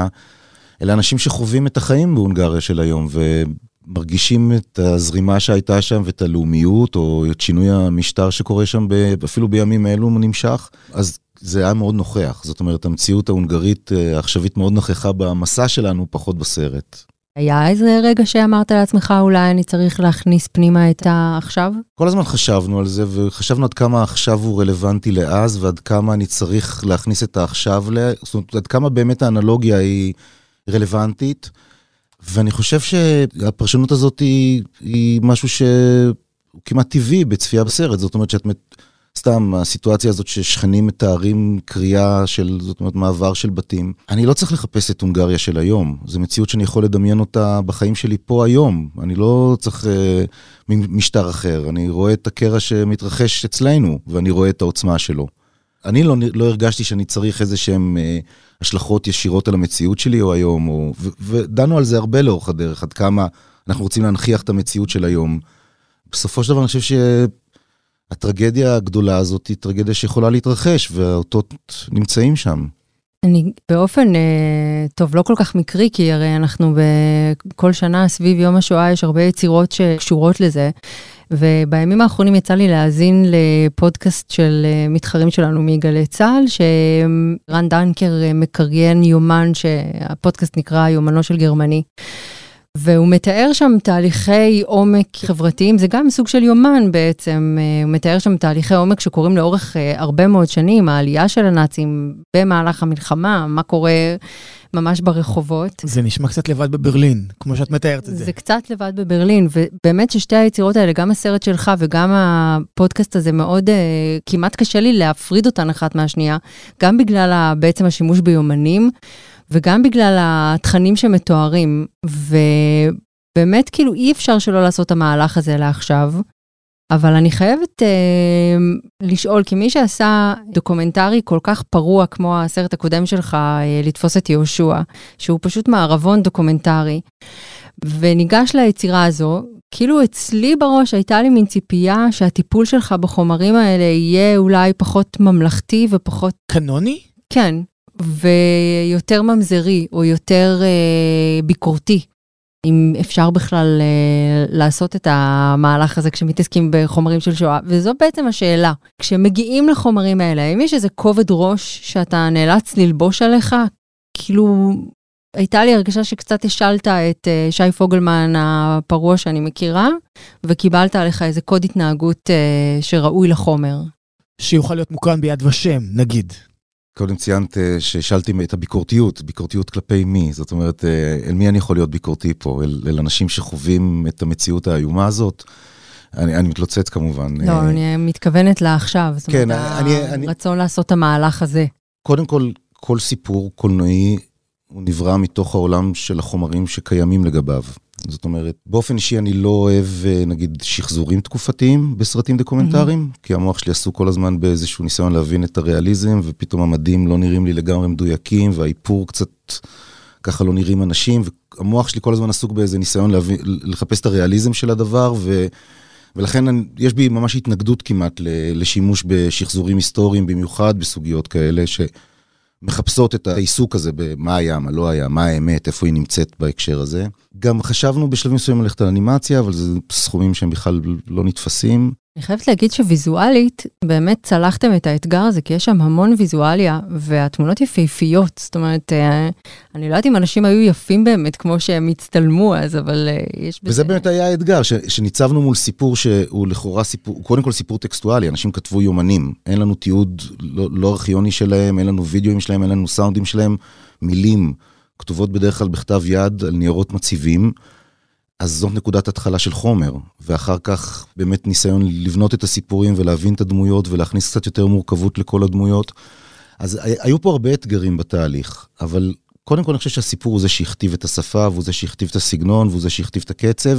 אלה אנשים שחווים את החיים בהונגריה של היום, ומרגישים את הזרימה שהייתה שם ואת הלאומיות, או את שינוי המשטר שקורה שם, אפילו בימים אלו נמשך. אז זה היה מאוד נוכח. זאת אומרת, המציאות ההונגרית אה, העכשווית מאוד נכחה במסע שלנו, פחות בסרט. היה איזה רגע שאמרת לעצמך, אולי אני צריך להכניס פנימה את העכשיו? כל הזמן חשבנו על זה, וחשבנו עד כמה עכשיו הוא רלוונטי לאז, ועד כמה אני צריך להכניס את העכשיו. זאת אומרת, עד כמה באמת האנלוגיה היא רלוונטית. ואני חושב שהפרשנות הזאת היא, היא משהו שהוא כמעט טבעי בצפייה בסרט. זאת אומרת שאת... סתם, הסיטואציה הזאת ששכנים מתארים קריאה של, זאת אומרת, מעבר של בתים. אני לא צריך לחפש את הונגריה של היום. זו מציאות שאני יכול לדמיין אותה בחיים שלי פה היום. אני לא צריך אה, משטר אחר. אני רואה את הקרע שמתרחש אצלנו, ואני רואה את העוצמה שלו. אני לא, לא הרגשתי שאני צריך איזה שהם אה, השלכות ישירות על המציאות שלי או היום, או, ו, ודנו על זה הרבה לאורך הדרך, עד כמה אנחנו רוצים להנכיח את המציאות של היום. בסופו של דבר אני חושב ש... הטרגדיה הגדולה הזאת היא טרגדיה שיכולה להתרחש, והאותות נמצאים שם. אני באופן, אה, טוב, לא כל כך מקרי, כי הרי אנחנו בכל שנה סביב יום השואה יש הרבה יצירות שקשורות לזה. ובימים האחרונים יצא לי להאזין לפודקאסט של אה, מתחרים שלנו מגלי צה"ל, שרן דנקר אה, מקריין יומן שהפודקאסט נקרא יומנו של גרמני. והוא מתאר שם תהליכי עומק חברתיים, זה גם סוג של יומן בעצם, אה, הוא מתאר שם תהליכי עומק שקורים לאורך אה, הרבה מאוד שנים, העלייה של הנאצים במהלך המלחמה, מה קורה ממש ברחובות. זה נשמע קצת לבד בברלין, כמו שאת מתארת את זה. זה קצת לבד בברלין, ובאמת ששתי היצירות האלה, גם הסרט שלך וגם הפודקאסט הזה מאוד, אה, כמעט קשה לי להפריד אותן אחת מהשנייה, גם בגלל בעצם השימוש ביומנים. וגם בגלל התכנים שמתוארים, ובאמת כאילו אי אפשר שלא לעשות את המהלך הזה לעכשיו, אבל אני חייבת אה, לשאול, כי מי שעשה דוקומנטרי כל כך פרוע כמו הסרט הקודם שלך, אה, לתפוס את יהושע, שהוא פשוט מערבון דוקומנטרי, וניגש ליצירה הזו, כאילו אצלי בראש הייתה לי מין ציפייה שהטיפול שלך בחומרים האלה יהיה אולי פחות ממלכתי ופחות... קנוני? כן, ויותר ממזרי או יותר אה, ביקורתי, אם אפשר בכלל אה, לעשות את המהלך הזה כשמתעסקים בחומרים של שואה. וזו בעצם השאלה, כשמגיעים לחומרים האלה, האם יש איזה כובד ראש שאתה נאלץ ללבוש עליך? כאילו, הייתה לי הרגשה שקצת השלת את אה, שי פוגלמן הפרוע שאני מכירה, וקיבלת עליך איזה קוד התנהגות אה, שראוי לחומר. שיוכל להיות מוקרן ביד ושם, נגיד. קודם ציינת אה, ששאלתי את הביקורתיות, ביקורתיות כלפי מי? זאת אומרת, אה, אל מי אני יכול להיות ביקורתי פה? אל, אל אנשים שחווים את המציאות האיומה הזאת? אני, אני מתלוצץ כמובן. לא, אה, אני מתכוונת לעכשיו. זאת כן, אומרת, אני, אני... הרצון לעשות את המהלך הזה. קודם כל, כל סיפור קולנועי הוא נברא מתוך העולם של החומרים שקיימים לגביו. זאת אומרת, באופן אישי אני לא אוהב, נגיד, שחזורים תקופתיים בסרטים דוקומנטריים, mm-hmm. כי המוח שלי עסוק כל הזמן באיזשהו ניסיון להבין את הריאליזם, ופתאום המדים לא נראים לי לגמרי מדויקים, והאיפור קצת ככה לא נראים אנשים, והמוח שלי כל הזמן עסוק באיזה ניסיון להבין, לחפש את הריאליזם של הדבר, ו... ולכן אני, יש בי ממש התנגדות כמעט לשימוש בשחזורים היסטוריים, במיוחד בסוגיות כאלה, ש... מחפשות את העיסוק הזה במה היה, מה לא היה, מה האמת, איפה היא נמצאת בהקשר הזה. גם חשבנו בשלבים מסוימים ללכת על אנימציה, אבל זה סכומים שהם בכלל לא נתפסים. אני חייבת להגיד שוויזואלית, באמת צלחתם את האתגר הזה, כי יש שם המון ויזואליה, והתמונות יפהפיות. זאת אומרת, אה, אני לא יודעת אם אנשים היו יפים באמת כמו שהם הצטלמו אז, אבל אה, יש בזה... וזה באמת היה האתגר, ש, שניצבנו מול סיפור שהוא לכאורה סיפור, הוא קודם כל סיפור טקסטואלי, אנשים כתבו יומנים. אין לנו תיעוד לא, לא ארכיוני שלהם, אין לנו וידאוים שלהם, אין לנו סאונדים שלהם, מילים כתובות בדרך כלל בכתב יד על ניירות מציבים. אז זאת נקודת התחלה של חומר, ואחר כך באמת ניסיון לבנות את הסיפורים ולהבין את הדמויות ולהכניס קצת יותר מורכבות לכל הדמויות. אז היו פה הרבה אתגרים בתהליך, אבל קודם כל אני חושב שהסיפור הוא זה שהכתיב את השפה, והוא זה שהכתיב את הסגנון, והוא זה שהכתיב את הקצב,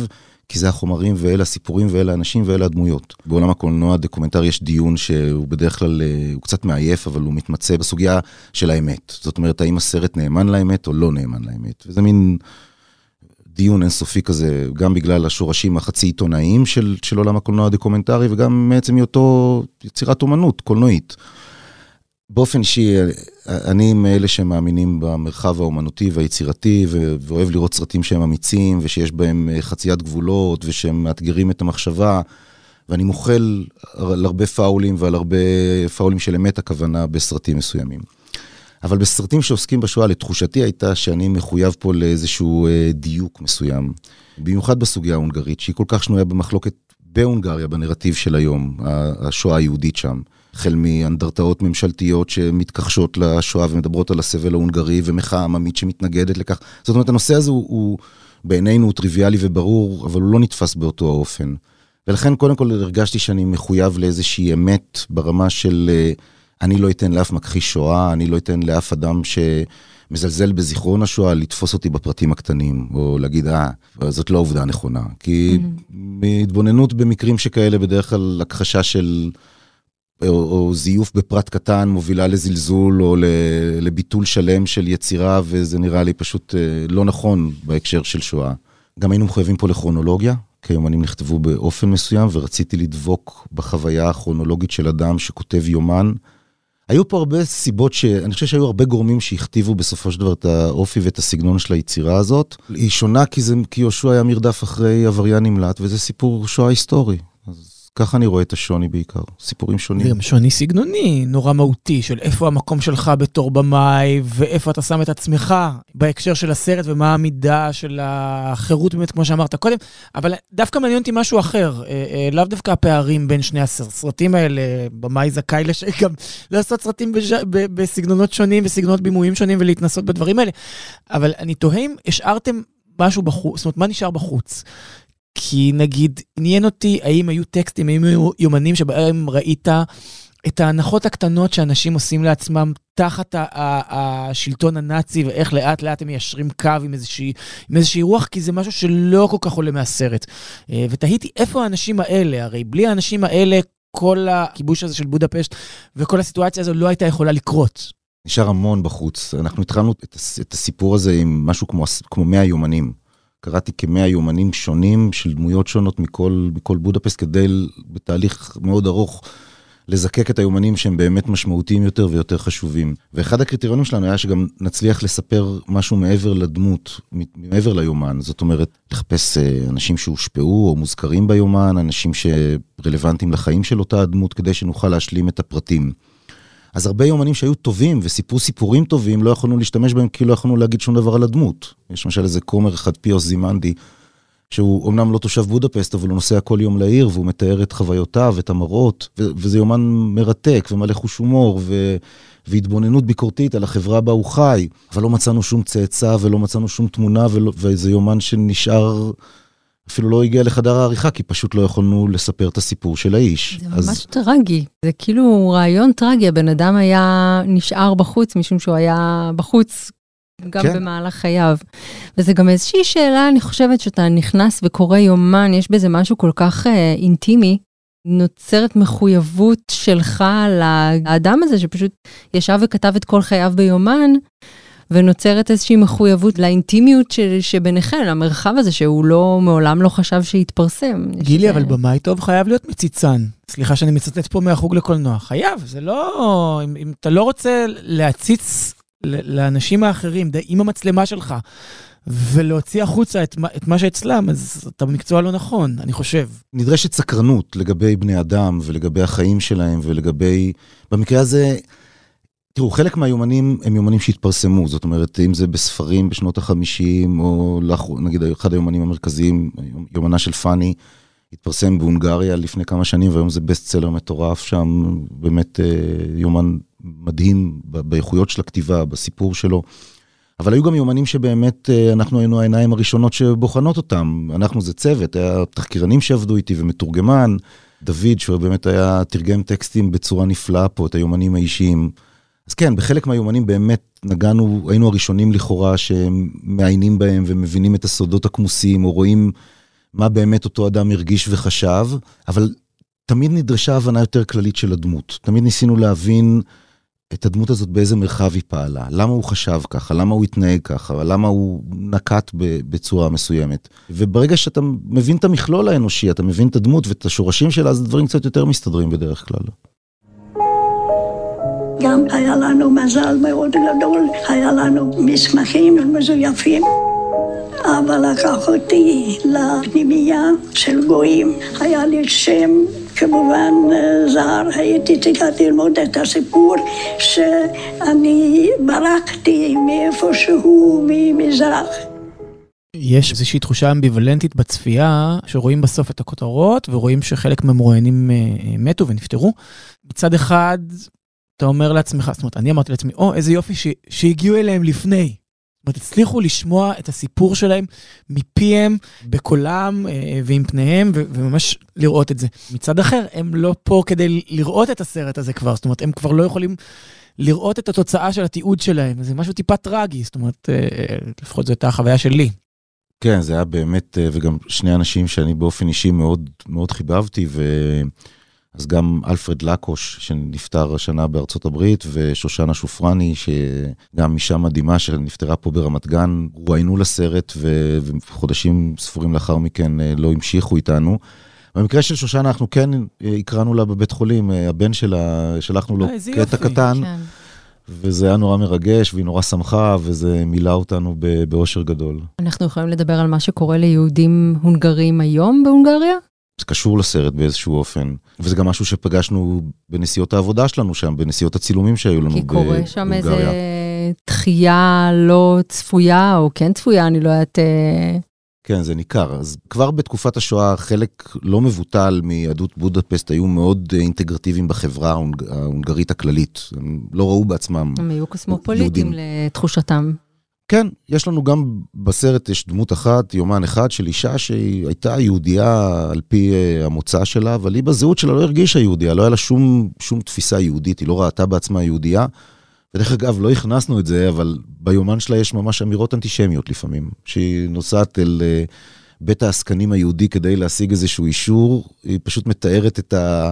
כי זה החומרים ואלה הסיפורים ואלה האנשים ואלה הדמויות. בעולם הקולנוע הדוקומנטרי יש דיון שהוא בדרך כלל, אה, הוא קצת מעייף, אבל הוא מתמצא בסוגיה של האמת. זאת אומרת, האם הסרט נאמן לאמת או לא נאמן לאמת. וזה מין דיון אינסופי כזה, גם בגלל השורשים החצי עיתונאיים של, של עולם הקולנוע הדוקומנטרי, וגם מעצם היותו יצירת אומנות קולנועית. באופן אישי, אני מאלה שמאמינים במרחב האומנותי והיצירתי, ואוהב לראות סרטים שהם אמיצים, ושיש בהם אה, חציית גבולות, ושהם מאתגרים את המחשבה, ואני מוחל על הרבה פאולים ועל הרבה פאולים של אמת הכוונה בסרטים מסוימים. אבל בסרטים שעוסקים בשואה, לתחושתי הייתה שאני מחויב פה לאיזשהו אה, דיוק מסוים. במיוחד בסוגיה ההונגרית, שהיא כל כך שנויה במחלוקת בהונגריה, בנרטיב של היום, השואה היהודית שם. החל מאנדרטאות ממשלתיות שמתכחשות לשואה ומדברות על הסבל ההונגרי, ומחאה עממית שמתנגדת לכך. זאת אומרת, הנושא הזה הוא, הוא בעינינו הוא טריוויאלי וברור, אבל הוא לא נתפס באותו האופן. ולכן קודם כל הרגשתי שאני מחויב לאיזושהי אמת ברמה של אה, אני לא אתן לאף מכחיש שואה, אני לא אתן לאף אדם שמזלזל בזיכרון השואה לתפוס אותי בפרטים הקטנים, או להגיד, אה, זאת לא העובדה הנכונה. כי mm-hmm. מהתבוננות במקרים שכאלה, בדרך כלל הכחשה של... או, או זיוף בפרט קטן מובילה לזלזול או לביטול שלם של יצירה, וזה נראה לי פשוט אה, לא נכון בהקשר של שואה. גם היינו מחויבים פה לכרונולוגיה, כי היומנים נכתבו באופן מסוים, ורציתי לדבוק בחוויה הכרונולוגית של אדם שכותב יומן. היו פה הרבה סיבות שאני חושב שהיו הרבה גורמים שהכתיבו בסופו של דבר את האופי ואת הסגנון של היצירה הזאת. היא שונה כי, זה, כי יהושע היה מרדף אחרי עבריין נמלט, וזה סיפור שואה היסטורי. ככה אני רואה את השוני בעיקר, סיפורים שונים. גם שוני סגנוני, נורא מהותי, של איפה המקום שלך בתור במאי, ואיפה אתה שם את עצמך בהקשר של הסרט, ומה המידה של החירות באמת, כמו שאמרת קודם. אבל דווקא מעניין אותי משהו אחר, אה, אה, לאו דווקא הפערים בין שני הסרטים האלה, במאי זכאי לש... גם לעשות סרטים בז'... בסגנונות שונים וסגנונות בימויים שונים ולהתנסות בדברים האלה. אבל אני תוהה אם השארתם משהו בחוץ, זאת אומרת, מה נשאר בחוץ? כי נגיד, עניין אותי האם היו טקסטים, האם היו יומנים שבהם ראית את ההנחות הקטנות שאנשים עושים לעצמם תחת השלטון הנאצי, ואיך לאט לאט הם מיישרים קו עם איזושהי, עם איזושהי רוח, כי זה משהו שלא כל כך עולה מהסרט. אה, ותהיתי איפה האנשים האלה, הרי בלי האנשים האלה, כל הכיבוש הזה של בודפשט וכל הסיטואציה הזו לא הייתה יכולה לקרות. נשאר המון בחוץ. אנחנו התחלנו את הסיפור הזה עם משהו כמו, כמו 100 יומנים. קראתי כמאה יומנים שונים של דמויות שונות מכל, מכל בודפסט, כדי בתהליך מאוד ארוך לזקק את היומנים שהם באמת משמעותיים יותר ויותר חשובים. ואחד הקריטריונים שלנו היה שגם נצליח לספר משהו מעבר לדמות, מעבר ליומן. זאת אומרת, לחפש אה, אנשים שהושפעו או מוזכרים ביומן, אנשים שרלוונטיים לחיים של אותה הדמות, כדי שנוכל להשלים את הפרטים. אז הרבה יומנים שהיו טובים וסיפרו סיפורים טובים, לא יכולנו להשתמש בהם כי לא יכולנו להגיד שום דבר על הדמות. יש למשל איזה כומר אחד, פיוס זימנדי, שהוא אמנם לא תושב בודפסט, אבל הוא נוסע כל יום לעיר והוא מתאר את חוויותיו, את המראות, ו- וזה יומן מרתק ומלא חוש הומור ו- והתבוננות ביקורתית על החברה בה הוא חי, אבל לא מצאנו שום צאצא ולא מצאנו שום תמונה, ולא, וזה יומן שנשאר אפילו לא הגיע לחדר העריכה, כי פשוט לא יכולנו לספר את הסיפור של האיש. זה אז... ממש טרגי, זה כאילו רעיון טרגי, הבן אדם היה נשאר בחוץ, משום שהוא היה בחוץ גם כן. במהלך חייו. וזה גם איזושהי שאלה, אני חושבת שאתה נכנס וקורא יומן, יש בזה משהו כל כך אה, אינטימי, נוצרת מחויבות שלך לאדם הזה שפשוט ישב וכתב את כל חייו ביומן, ונוצרת איזושהי מחויבות לאינטימיות ש, שביניכם, למרחב הזה שהוא לא, מעולם לא חשב שיתפרסם. גילי, ש... אבל במאי טוב חייב להיות מציצן. סליחה שאני מצטט פה מהחוג לקולנוע. חייב, זה לא... אם, אם אתה לא רוצה להציץ לאנשים האחרים, די, עם המצלמה שלך, ולהוציא החוצה את, את מה שאצלם, אז אתה במקצוע לא נכון, אני חושב. נדרשת סקרנות לגבי בני אדם ולגבי החיים שלהם ולגבי... במקרה הזה... תראו, חלק מהיומנים הם יומנים שהתפרסמו, זאת אומרת, אם זה בספרים בשנות ה-50, או נגיד אחד היומנים המרכזיים, יומנה של פאני, התפרסם בהונגריה לפני כמה שנים, והיום זה בסט סלר מטורף שם, באמת אה, יומן מדהים באיכויות של הכתיבה, בסיפור שלו. אבל היו גם יומנים שבאמת אה, אנחנו היינו העיניים הראשונות שבוחנות אותם. אנחנו זה צוות, היה תחקירנים שעבדו איתי ומתורגמן. דוד, שהוא באמת היה, תרגם טקסטים בצורה נפלאה פה, את היומנים האישיים. אז כן, בחלק מהיומנים באמת נגענו, היינו הראשונים לכאורה שמעיינים בהם ומבינים את הסודות הכמוסים, או רואים מה באמת אותו אדם הרגיש וחשב, אבל תמיד נדרשה הבנה יותר כללית של הדמות. תמיד ניסינו להבין את הדמות הזאת באיזה מרחב היא פעלה, למה הוא חשב ככה, למה הוא התנהג ככה, למה הוא נקט בצורה מסוימת. וברגע שאתה מבין את המכלול האנושי, אתה מבין את הדמות ואת השורשים שלה, אז הדברים קצת יותר מסתדרים בדרך כלל. גם היה לנו מזל מאוד גדול, היה לנו מסמכים מזויפים. אבא לקח אותי לפנימייה של גויים, היה לי שם כמובן זר, הייתי צריכה ללמוד את הסיפור שאני ברחתי מאיפשהו ממזרח. יש איזושהי תחושה אמביוולנטית בצפייה, שרואים בסוף את הכותרות ורואים שחלק מהמרואיינים מתו ונפטרו. מצד אחד, אתה אומר לעצמך, זאת אומרת, אני אמרתי לעצמי, או, איזה יופי ש, שהגיעו אליהם לפני. זאת אומרת, הצליחו לשמוע את הסיפור שלהם מפיהם, בקולם אה, ועם פניהם, ו- וממש לראות את זה. מצד אחר, הם לא פה כדי לראות את הסרט הזה כבר, זאת אומרת, הם כבר לא יכולים לראות את התוצאה של התיעוד שלהם. זה משהו טיפה טרגי, זאת אומרת, אה, לפחות זו הייתה החוויה שלי. כן, זה היה באמת, אה, וגם שני אנשים שאני באופן אישי מאוד, מאוד חיבבתי, ו... אז גם אלפרד לקוש, שנפטר השנה בארצות הברית, ושושנה שופרני, שגם אישה מדהימה שנפטרה פה ברמת גן, רואיינו לסרט, וחודשים ספורים לאחר מכן לא המשיכו איתנו. במקרה של שושנה, אנחנו כן הקראנו לה בבית חולים, הבן שלה, שלחנו לו קטע קטן. כן. וזה היה נורא מרגש, והיא נורא שמחה, וזה מילא אותנו באושר גדול. אנחנו יכולים לדבר על מה שקורה ליהודים הונגרים היום בהונגריה? זה קשור לסרט באיזשהו אופן, וזה גם משהו שפגשנו בנסיעות העבודה שלנו שם, בנסיעות הצילומים שהיו לנו בהונגריה. כי קורה שם איזה דחייה לא צפויה, או כן צפויה, אני לא יודעת... אה, כן, זה ניכר. אז כבר בתקופת השואה, חלק לא מבוטל מיהדות בודפסט היו מאוד אינטגרטיביים בחברה ההונגרית הכללית. הם לא ראו בעצמם הם היו קוסמופוליטים לתחושתם. כן, יש לנו גם בסרט, יש דמות אחת, יומן אחד של אישה שהיא הייתה יהודייה על פי uh, המוצא שלה, אבל היא בזהות שלה לא הרגישה יהודייה, לא היה לה שום, שום תפיסה יהודית, היא לא ראתה בעצמה יהודייה. ודרך אגב, לא הכנסנו את זה, אבל ביומן שלה יש ממש אמירות אנטישמיות לפעמים, שהיא נוסעת אל uh, בית העסקנים היהודי כדי להשיג איזשהו אישור, היא פשוט מתארת את ה...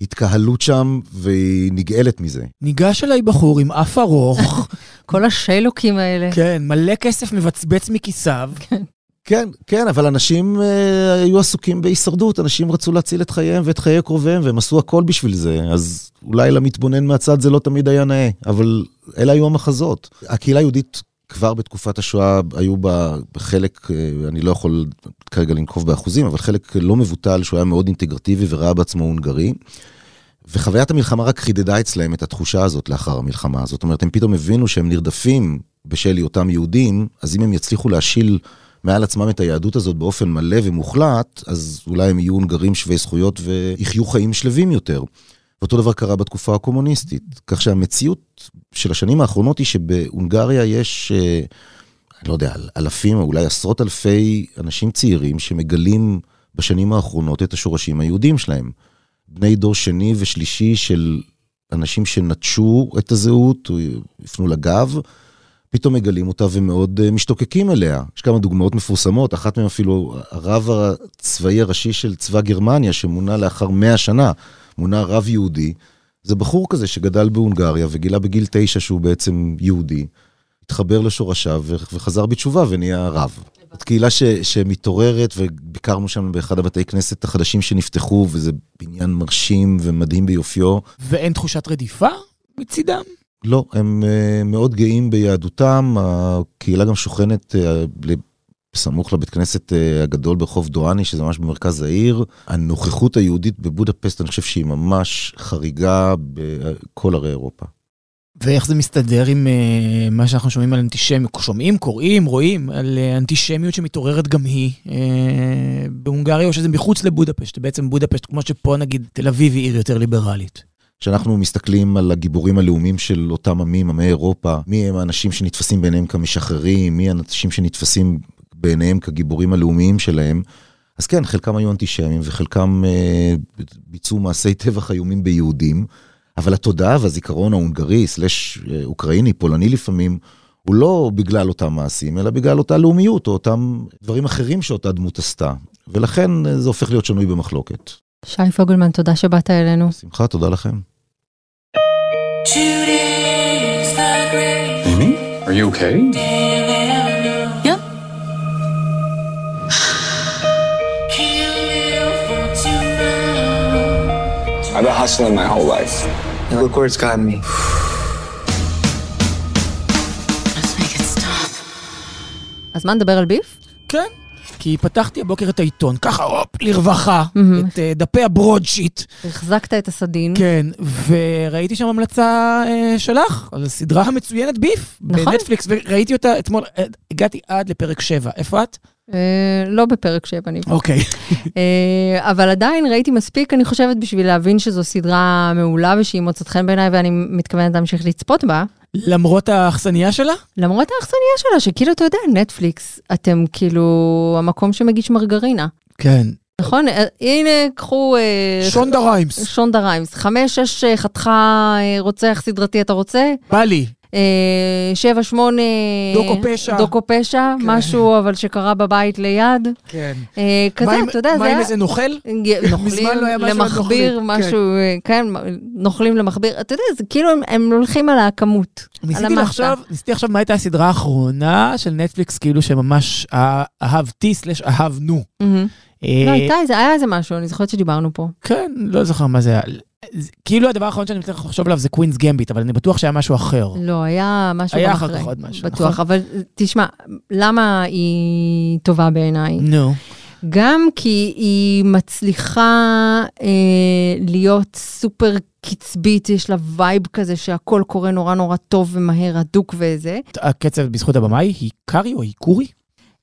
התקהלות שם, והיא נגאלת מזה. ניגש אליי בחור עם אף ארוך. כל השיילוקים האלה. כן, מלא כסף מבצבץ מכיסיו. כן. כן, כן, אבל אנשים אה, היו עסוקים בהישרדות, אנשים רצו להציל את חייהם ואת חיי קרוביהם, והם עשו הכל בשביל זה, אז אולי למתבונן מהצד זה לא תמיד היה נאה, אבל אלה היו המחזות. הקהילה היהודית כבר בתקופת השואה היו בה חלק, אה, אני לא יכול כרגע לנקוב באחוזים, אבל חלק לא מבוטל שהוא היה מאוד אינטגרטיבי וראה בעצמו הונגרי. וחוויית המלחמה רק חידדה אצלהם את התחושה הזאת לאחר המלחמה. זאת אומרת, הם פתאום הבינו שהם נרדפים בשל היותם יהודים, אז אם הם יצליחו להשיל מעל עצמם את היהדות הזאת באופן מלא ומוחלט, אז אולי הם יהיו הונגרים שווי זכויות ויחיו חיים שלווים יותר. ואותו דבר קרה בתקופה הקומוניסטית. כך שהמציאות של השנים האחרונות היא שבהונגריה יש, אה, אני לא יודע, אלפים או אולי עשרות אלפי אנשים צעירים שמגלים בשנים האחרונות את השורשים היהודים שלהם. בני דור שני ושלישי של אנשים שנטשו את הזהות, הפנו לגב, פתאום מגלים אותה ומאוד אה, משתוקקים אליה. יש כמה דוגמאות מפורסמות, אחת מהן אפילו הרב הצבאי הראשי של צבא גרמניה, שמונה לאחר 100 שנה, מונה רב יהודי. זה בחור כזה שגדל בהונגריה וגילה בגיל תשע שהוא בעצם יהודי, התחבר לשורשיו וחזר בתשובה ונהיה רב. זאת קהילה ש, שמתעוררת, וביקרנו שם באחד הבתי כנסת החדשים שנפתחו, וזה בניין מרשים ומדהים ביופיו. ואין תחושת רדיפה מצידם? לא, הם uh, מאוד גאים ביהדותם, הקהילה גם שוכנת uh, בסמוך לבית כנסת uh, הגדול ברחוב דואני, שזה ממש במרכז העיר. הנוכחות היהודית בבודפסט, אני חושב שהיא ממש חריגה בכל ערי אירופה. ואיך זה מסתדר עם uh, מה שאנחנו שומעים על אנטישמיות, שומעים, קוראים, רואים, על uh, אנטישמיות שמתעוררת גם היא uh, בהונגריה, או שזה מחוץ לבודפשט, בעצם בודפשט, כמו שפה נגיד תל אביב היא עיר יותר ליברלית. כשאנחנו מסתכלים על הגיבורים הלאומיים של אותם עמים, עמי אירופה, מי הם האנשים שנתפסים בעיניהם כמשחררים, מי האנשים שנתפסים בעיניהם כגיבורים הלאומיים שלהם, אז כן, חלקם היו אנטישמים וחלקם uh, ביצעו מעשי טבח איומים ביהודים. אבל התודעה והזיכרון ההונגרי, סלש אה, אוקראיני, פולני לפעמים, הוא לא בגלל אותם מעשים, אלא בגלל אותה לאומיות, או אותם דברים אחרים שאותה דמות עשתה. ולכן אה, זה הופך להיות שנוי במחלוקת. שי פוגלמן, תודה שבאת אלינו. בשמחה, תודה לכם. Amy, are you okay? I've been hustling my whole life. And look where it's gotten me. Let's make it stop. אז מה נדבר על ביף? כן. כי פתחתי הבוקר את העיתון, ככה, הופ, לרווחה. את אה, דפי הברודשיט. החזקת את הסדין. כן, וראיתי שם המלצה אה, שלך, על הסדרה המצוינת ביף, נכון. בנטפליקס, וראיתי אותה אתמול, אה, הגעתי עד לפרק 7. איפה את? אה, לא בפרק 7, אני אוקיי. אה, אבל עדיין ראיתי מספיק, אני חושבת, בשביל להבין שזו סדרה מעולה ושהיא מוצאת חן בעיניי ואני מתכוונת להמשיך לצפות בה. למרות האכסניה שלה? למרות האכסניה שלה, שכאילו, אתה יודע, נטפליקס, אתם כאילו המקום שמגיש מרגרינה. כן. נכון? אה, הנה, קחו... שונדה ריימס. שונדה ריימס. חמש, שש, חתיכה רוצח סדרתי, אתה רוצה? בא לי. אה, שבע, שמונה... דוקו פשע. דוקו פשע, משהו אבל שקרה בבית ליד. כן. אה, כזה, אתה יודע, זה מה עם היה... איזה נוכל? נוכלים לא היה על למכביר, נוכלים, משהו, אה, כן, נוכלים למכביר. אתה יודע, זה כאילו הם- הם הולכים על הכמות, על המסה. ניסיתי לחשוב מה הייתה הסדרה האחרונה של נטפליקס, כאילו שממש אה- אהבתי סלש אהבנו. מהמם. אה, לא, הייתה איזה, היה איזה משהו, אני זוכרת שדיברנו פה. כן, לא זוכר מה זה היה. כאילו הדבר האחרון שאני מצליח לחשוב עליו זה קווינס גמביט, אבל אני בטוח שהיה משהו אחר. לא, היה משהו היה גם אחר. כך עוד משהו, בטוח, נכון? אבל תשמע, למה היא טובה בעיניי? נו. גם כי היא מצליחה אה, להיות סופר קצבית, יש לה vibe כזה שהכל קורה נורא נורא טוב ומהר, הדוק וזה. הקצב בזכות הבמאי היא קארי או היא קורי?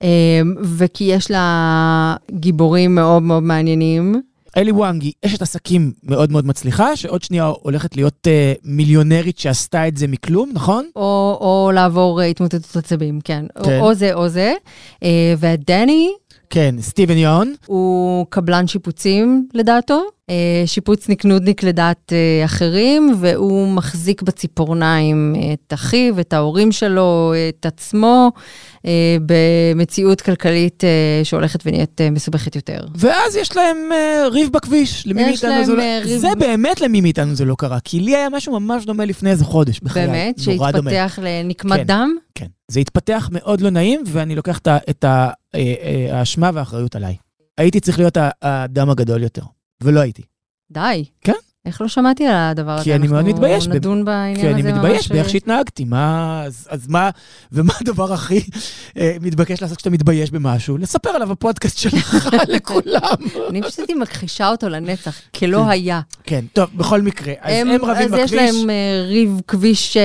אה, וכי יש לה גיבורים מאוד מאוד מעניינים. אלי וואנג היא אשת עסקים מאוד מאוד מצליחה, שעוד שנייה הולכת להיות אה, מיליונרית שעשתה את זה מכלום, נכון? או, או לעבור אה, התמוטטות עצבים, כן. כן. כן. או, או זה או זה. אה, והדני כן, סטיבן יון. הוא קבלן שיפוצים לדעתו, אה, שיפוצניק נודניק לדעת אה, אחרים, והוא מחזיק בציפורניים את אחיו, את ההורים שלו, את עצמו, אה, במציאות כלכלית שהולכת ונהיית מסובכת יותר. ואז יש להם ריב בכביש. למי מאיתנו זה לא... ריב- זה באמת למי מאיתנו זה לא קרה, כי לי היה משהו ממש דומה לפני איזה חודש, בחיי. באמת. שהתפתח לנקמת כן. דם. זה התפתח מאוד לא נעים, ואני לוקח את אה, אה, האשמה והאחריות עליי. הייתי צריך להיות האדם הגדול יותר, ולא הייתי. די. כן. איך לא שמעתי על הדבר הזה? כי אני מאוד מתבייש אנחנו נדון בעניין כי הזה אני ממש... מתבייש באיך שהתנהגתי, מה... אז, אז מה... ומה הדבר הכי אה, מתבקש לעשות כשאתה מתבייש במשהו? לספר עליו בפודקאסט שלך לכולם. אני פשוט הייתי מכחישה אותו לנצח, כלא היה. כן, טוב, בכל מקרה, אז הם, רבים אז בכביש. יש להם אה, ריב כביש אה,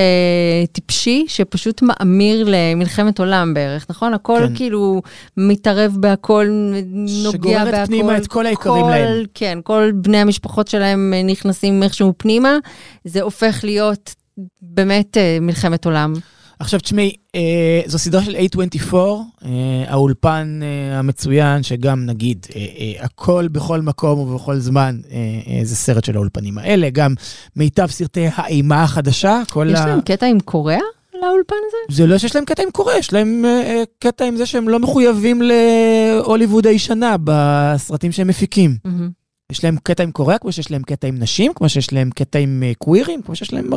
טיפשי, שפשוט מאמיר למלחמת עולם בערך, נכון? הכל כן. כאילו מתערב בהכל, נוגע שגוררת בהכל. פנימה את כל היקרים להם. כן, כל בני המשפחות שלהם אה, נכנסים איכשהו פנימה, זה הופך להיות באמת אה, מלחמת עולם. עכשיו תשמעי, אה, זו סדרה של A24, אה, האולפן אה, המצוין, שגם נגיד, אה, אה, הכל בכל מקום ובכל זמן, אה, אה, זה סרט של האולפנים האלה, גם מיטב סרטי האימה החדשה, כל יש ה... להם קטע עם קוריאה לאולפן הזה? זה לא שיש להם קטע עם קורא, יש להם אה, אה, קטע עם זה שהם לא מחויבים להוליווד הישנה בסרטים שהם מפיקים. מהמם. יש להם קטע עם קוריאה, כמו שיש להם קטע עם נשים, כמו שיש להם קטע עם אה, קווירים, כמו שיש להם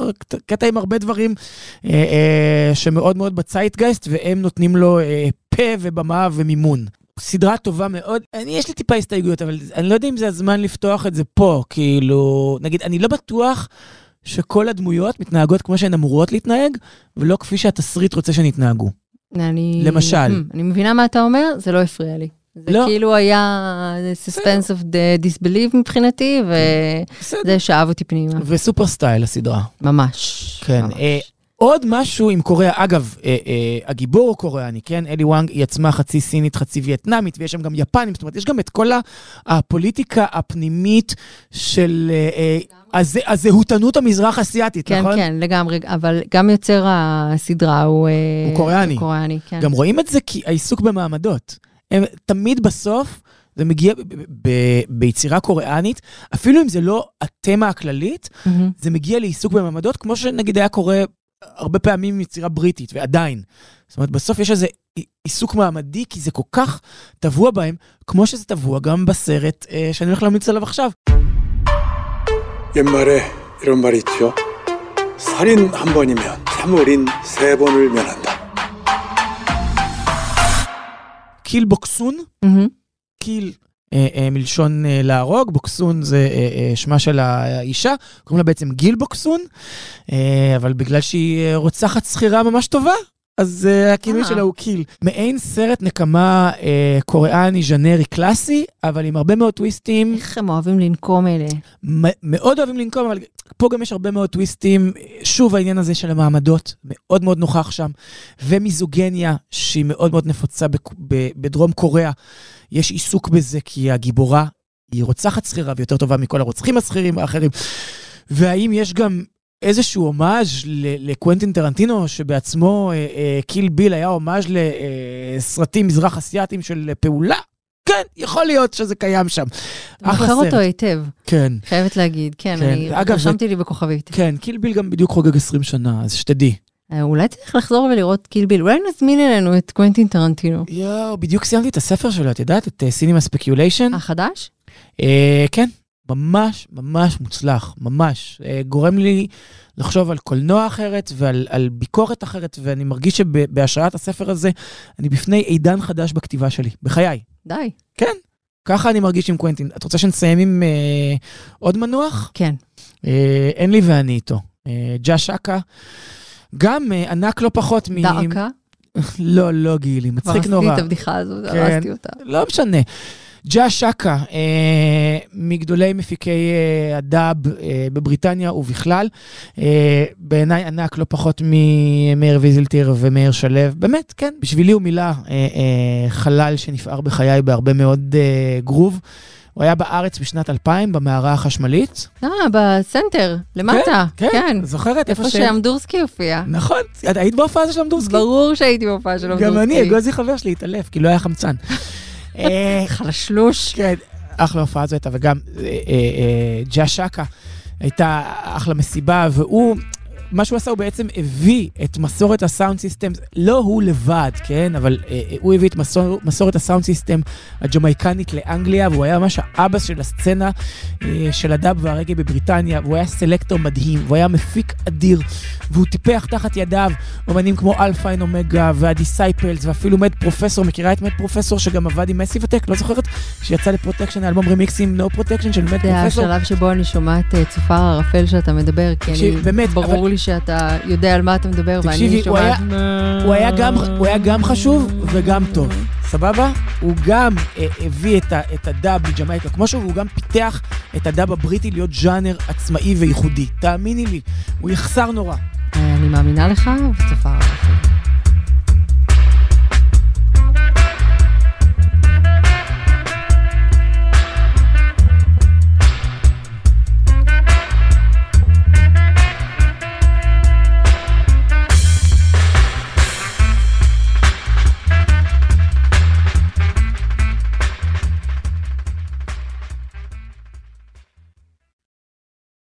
קטע עם הרבה דברים אה, אה, שמאוד מאוד בצייטגייסט, והם נותנים לו אה, פה ובמה ומימון. סדרה טובה מאוד, אני, יש לי טיפה הסתייגויות, אבל אני לא יודע אם זה הזמן לפתוח את זה פה, כאילו, נגיד, אני לא בטוח שכל הדמויות מתנהגות כמו שהן אמורות להתנהג, ולא כפי שהתסריט רוצה שהן יתנהגו. אני... למשל. אני מבינה מה אתה אומר, זה לא הפריע לי. זה לא. כאילו היה suspense of the disbelief מבחינתי. וזה שאב אותי פנימה. וסופר סטייל הסדרה. ממש. כן. ממש. אה, עוד משהו עם קוריאה, אגב, אה, אה, הגיבור הוא קוריאני, כן? אלי וואנג היא עצמה חצי סינית, חצי וייטנאמית, ויש שם גם יפנים, זאת אומרת, יש גם את כל ה- הפוליטיקה הפנימית של אה, אה, הז- הזהותנות המזרח אסיאתית, כן, נכון? כן, לגמרי, אבל גם יוצר הסדרה הוא... אה, הוא קוריאני. הוא קוריאני, כן. גם רואים את זה כי העיסוק במעמדות. הם תמיד בסוף זה מגיע ב- ב- ב- ביצירה קוריאנית, אפילו אם זה לא התמה הכללית, מהמם. זה מגיע לעיסוק במעמדות, כמו שנגיד היה קורה הרבה פעמים עם יצירה בריטית, ועדיין. זאת אומרת, בסוף יש איזה עיסוק מעמדי, כי זה כל כך טבוע בהם, כמו שזה טבוע גם בסרט אה, שאני הולך להמליץ עליו עכשיו. 옛말에 이런 말이 있죠. 살인 한 번이면 참을인 세 번을 면한다. קיל בוקסון. קיל אה, אה, מלשון אה, להרוג, בוקסון זה אה, אה, שמה של האישה, קוראים לה בעצם גיל בוקסון, אה, אבל בגלל שהיא רוצחת שכירה ממש טובה, אז אה, הכינוי אה. שלה הוא קיל. מעין סרט נקמה אה, קוריאני ז'נרי קלאסי, אבל עם הרבה מאוד טוויסטים. איך הם אוהבים לנקום אלה. מאוד אוהבים לנקום, אבל פה גם יש הרבה מאוד טוויסטים. שוב, העניין הזה של המעמדות, מאוד מאוד נוכח שם. ומיזוגניה, שהיא מאוד מאוד נפוצה בדרום קוריאה. יש עיסוק בזה, כי הגיבורה היא רוצחת שכירה ויותר טובה מכל הרוצחים השכירים האחרים. והאם יש גם איזשהו הומאז' לקוונטין טרנטינו, שבעצמו אה, אה, Kill Bill היה הומאז' לסרטים מזרח אסייתיים של פעולה? כן, יכול להיות שזה קיים שם. אתה מוכר אותו. היטב, כן. חייבת להגיד. כן, כן. אני אגב, זה- רשמתי לי בכוכבית. כן, Kill Bill גם בדיוק חוגג 20 שנה, אז שתדעי. אה, אולי צריך לחזור ולראות Kill Bill, אולי נזמין אלינו את קוונטין טרנטינו. יואו, בדיוק סיימתי את הספר שלו, את יודעת? את Cinema Speculation. החדש? אה, כן, ממש ממש מוצלח, ממש. אה, גורם לי לחשוב על קולנוע אחרת ועל על ביקורת אחרת, ואני מרגיש שבהשראת הספר הזה, אני בפני עידן חדש בכתיבה שלי, בחיי. די. כן, ככה אני מרגיש עם קוונטין. את רוצה שנסיים עם אה, עוד מנוח? כן. אה, אין לי ואני איתו. אה, ג'ה שקה, גם אה, ענק לא פחות מ... דאקה. לא, לא גילי, כבר מצחיק עשיתי נורא. את הבדיחה הזו, כן. הרסתי אותה. לא משנה. ג'ה שקה, אה, מגדולי מפיקי אה, הדאב אה, בבריטניה ובכלל, אה, בעיניי ענק לא פחות ממאיר ויזלטיר ומאיר שלו. באמת, כן, בשבילי הוא מילא אה, אה, חלל שנפער בחיי בהרבה מאוד אה, גרוב. הוא היה בארץ בשנת 2000, במערה החשמלית. אה, בסנטר, למטה. כן, כן. זוכרת? איפה שאמדורסקי הופיע. נכון, את היית בהופעה של אמדורסקי? ברור שהייתי בהופעה של אמדורסקי. גם אני, אגוזי חבר שלי התעלף, כי לא היה חמצן. אה, חלשלוש. כן, אחלה הופעה זו הייתה, וגם אה, אה, Jah Shaka הייתה אחלה מסיבה, והוא, מה שהוא עשה, הוא בעצם הביא את מסורת ה sound system, לא הוא לבד, כן? אבל אה, אה, הוא הביא את מסור, מסורת ה sound system הג'מייקנית לאנגליה, והוא היה ממש האבא של הסצנה אה, של הדאב והרגאיי בבריטניה, והוא היה selector מדהים, והוא היה מפיק אדיר, והוא טיפח תחת ידיו אומנים כמו Alpha and Omega וה Disciples, ואפילו Mad Professor, מכירה את Mad Professor שגם עבד עם Massive Attack, לא זוכרת? שיצא ל Protection, האלבום רמיקסים No Protection של Mad the Professor. השלב שבו אני שומעת אה, צופר הערפל שאתה מדבר, כי אני, באמת, ברור אבל- לי שאתה יודע על מה אתה מדבר, ואני תקשיבי, שומעת... היה- הוא היה גם- הוא היה גם חשוב וגם טוב, סבבה? הוא גם אה, הביא את, ה, את הדאב מג'מייקה כמו שהוא, והוא גם פיתח את הדאב הבריטי להיות ז'אנר עצמאי וייחודי. תאמיני לי, הוא יחסר נורא. אה, אני מאמינה לך, וצופר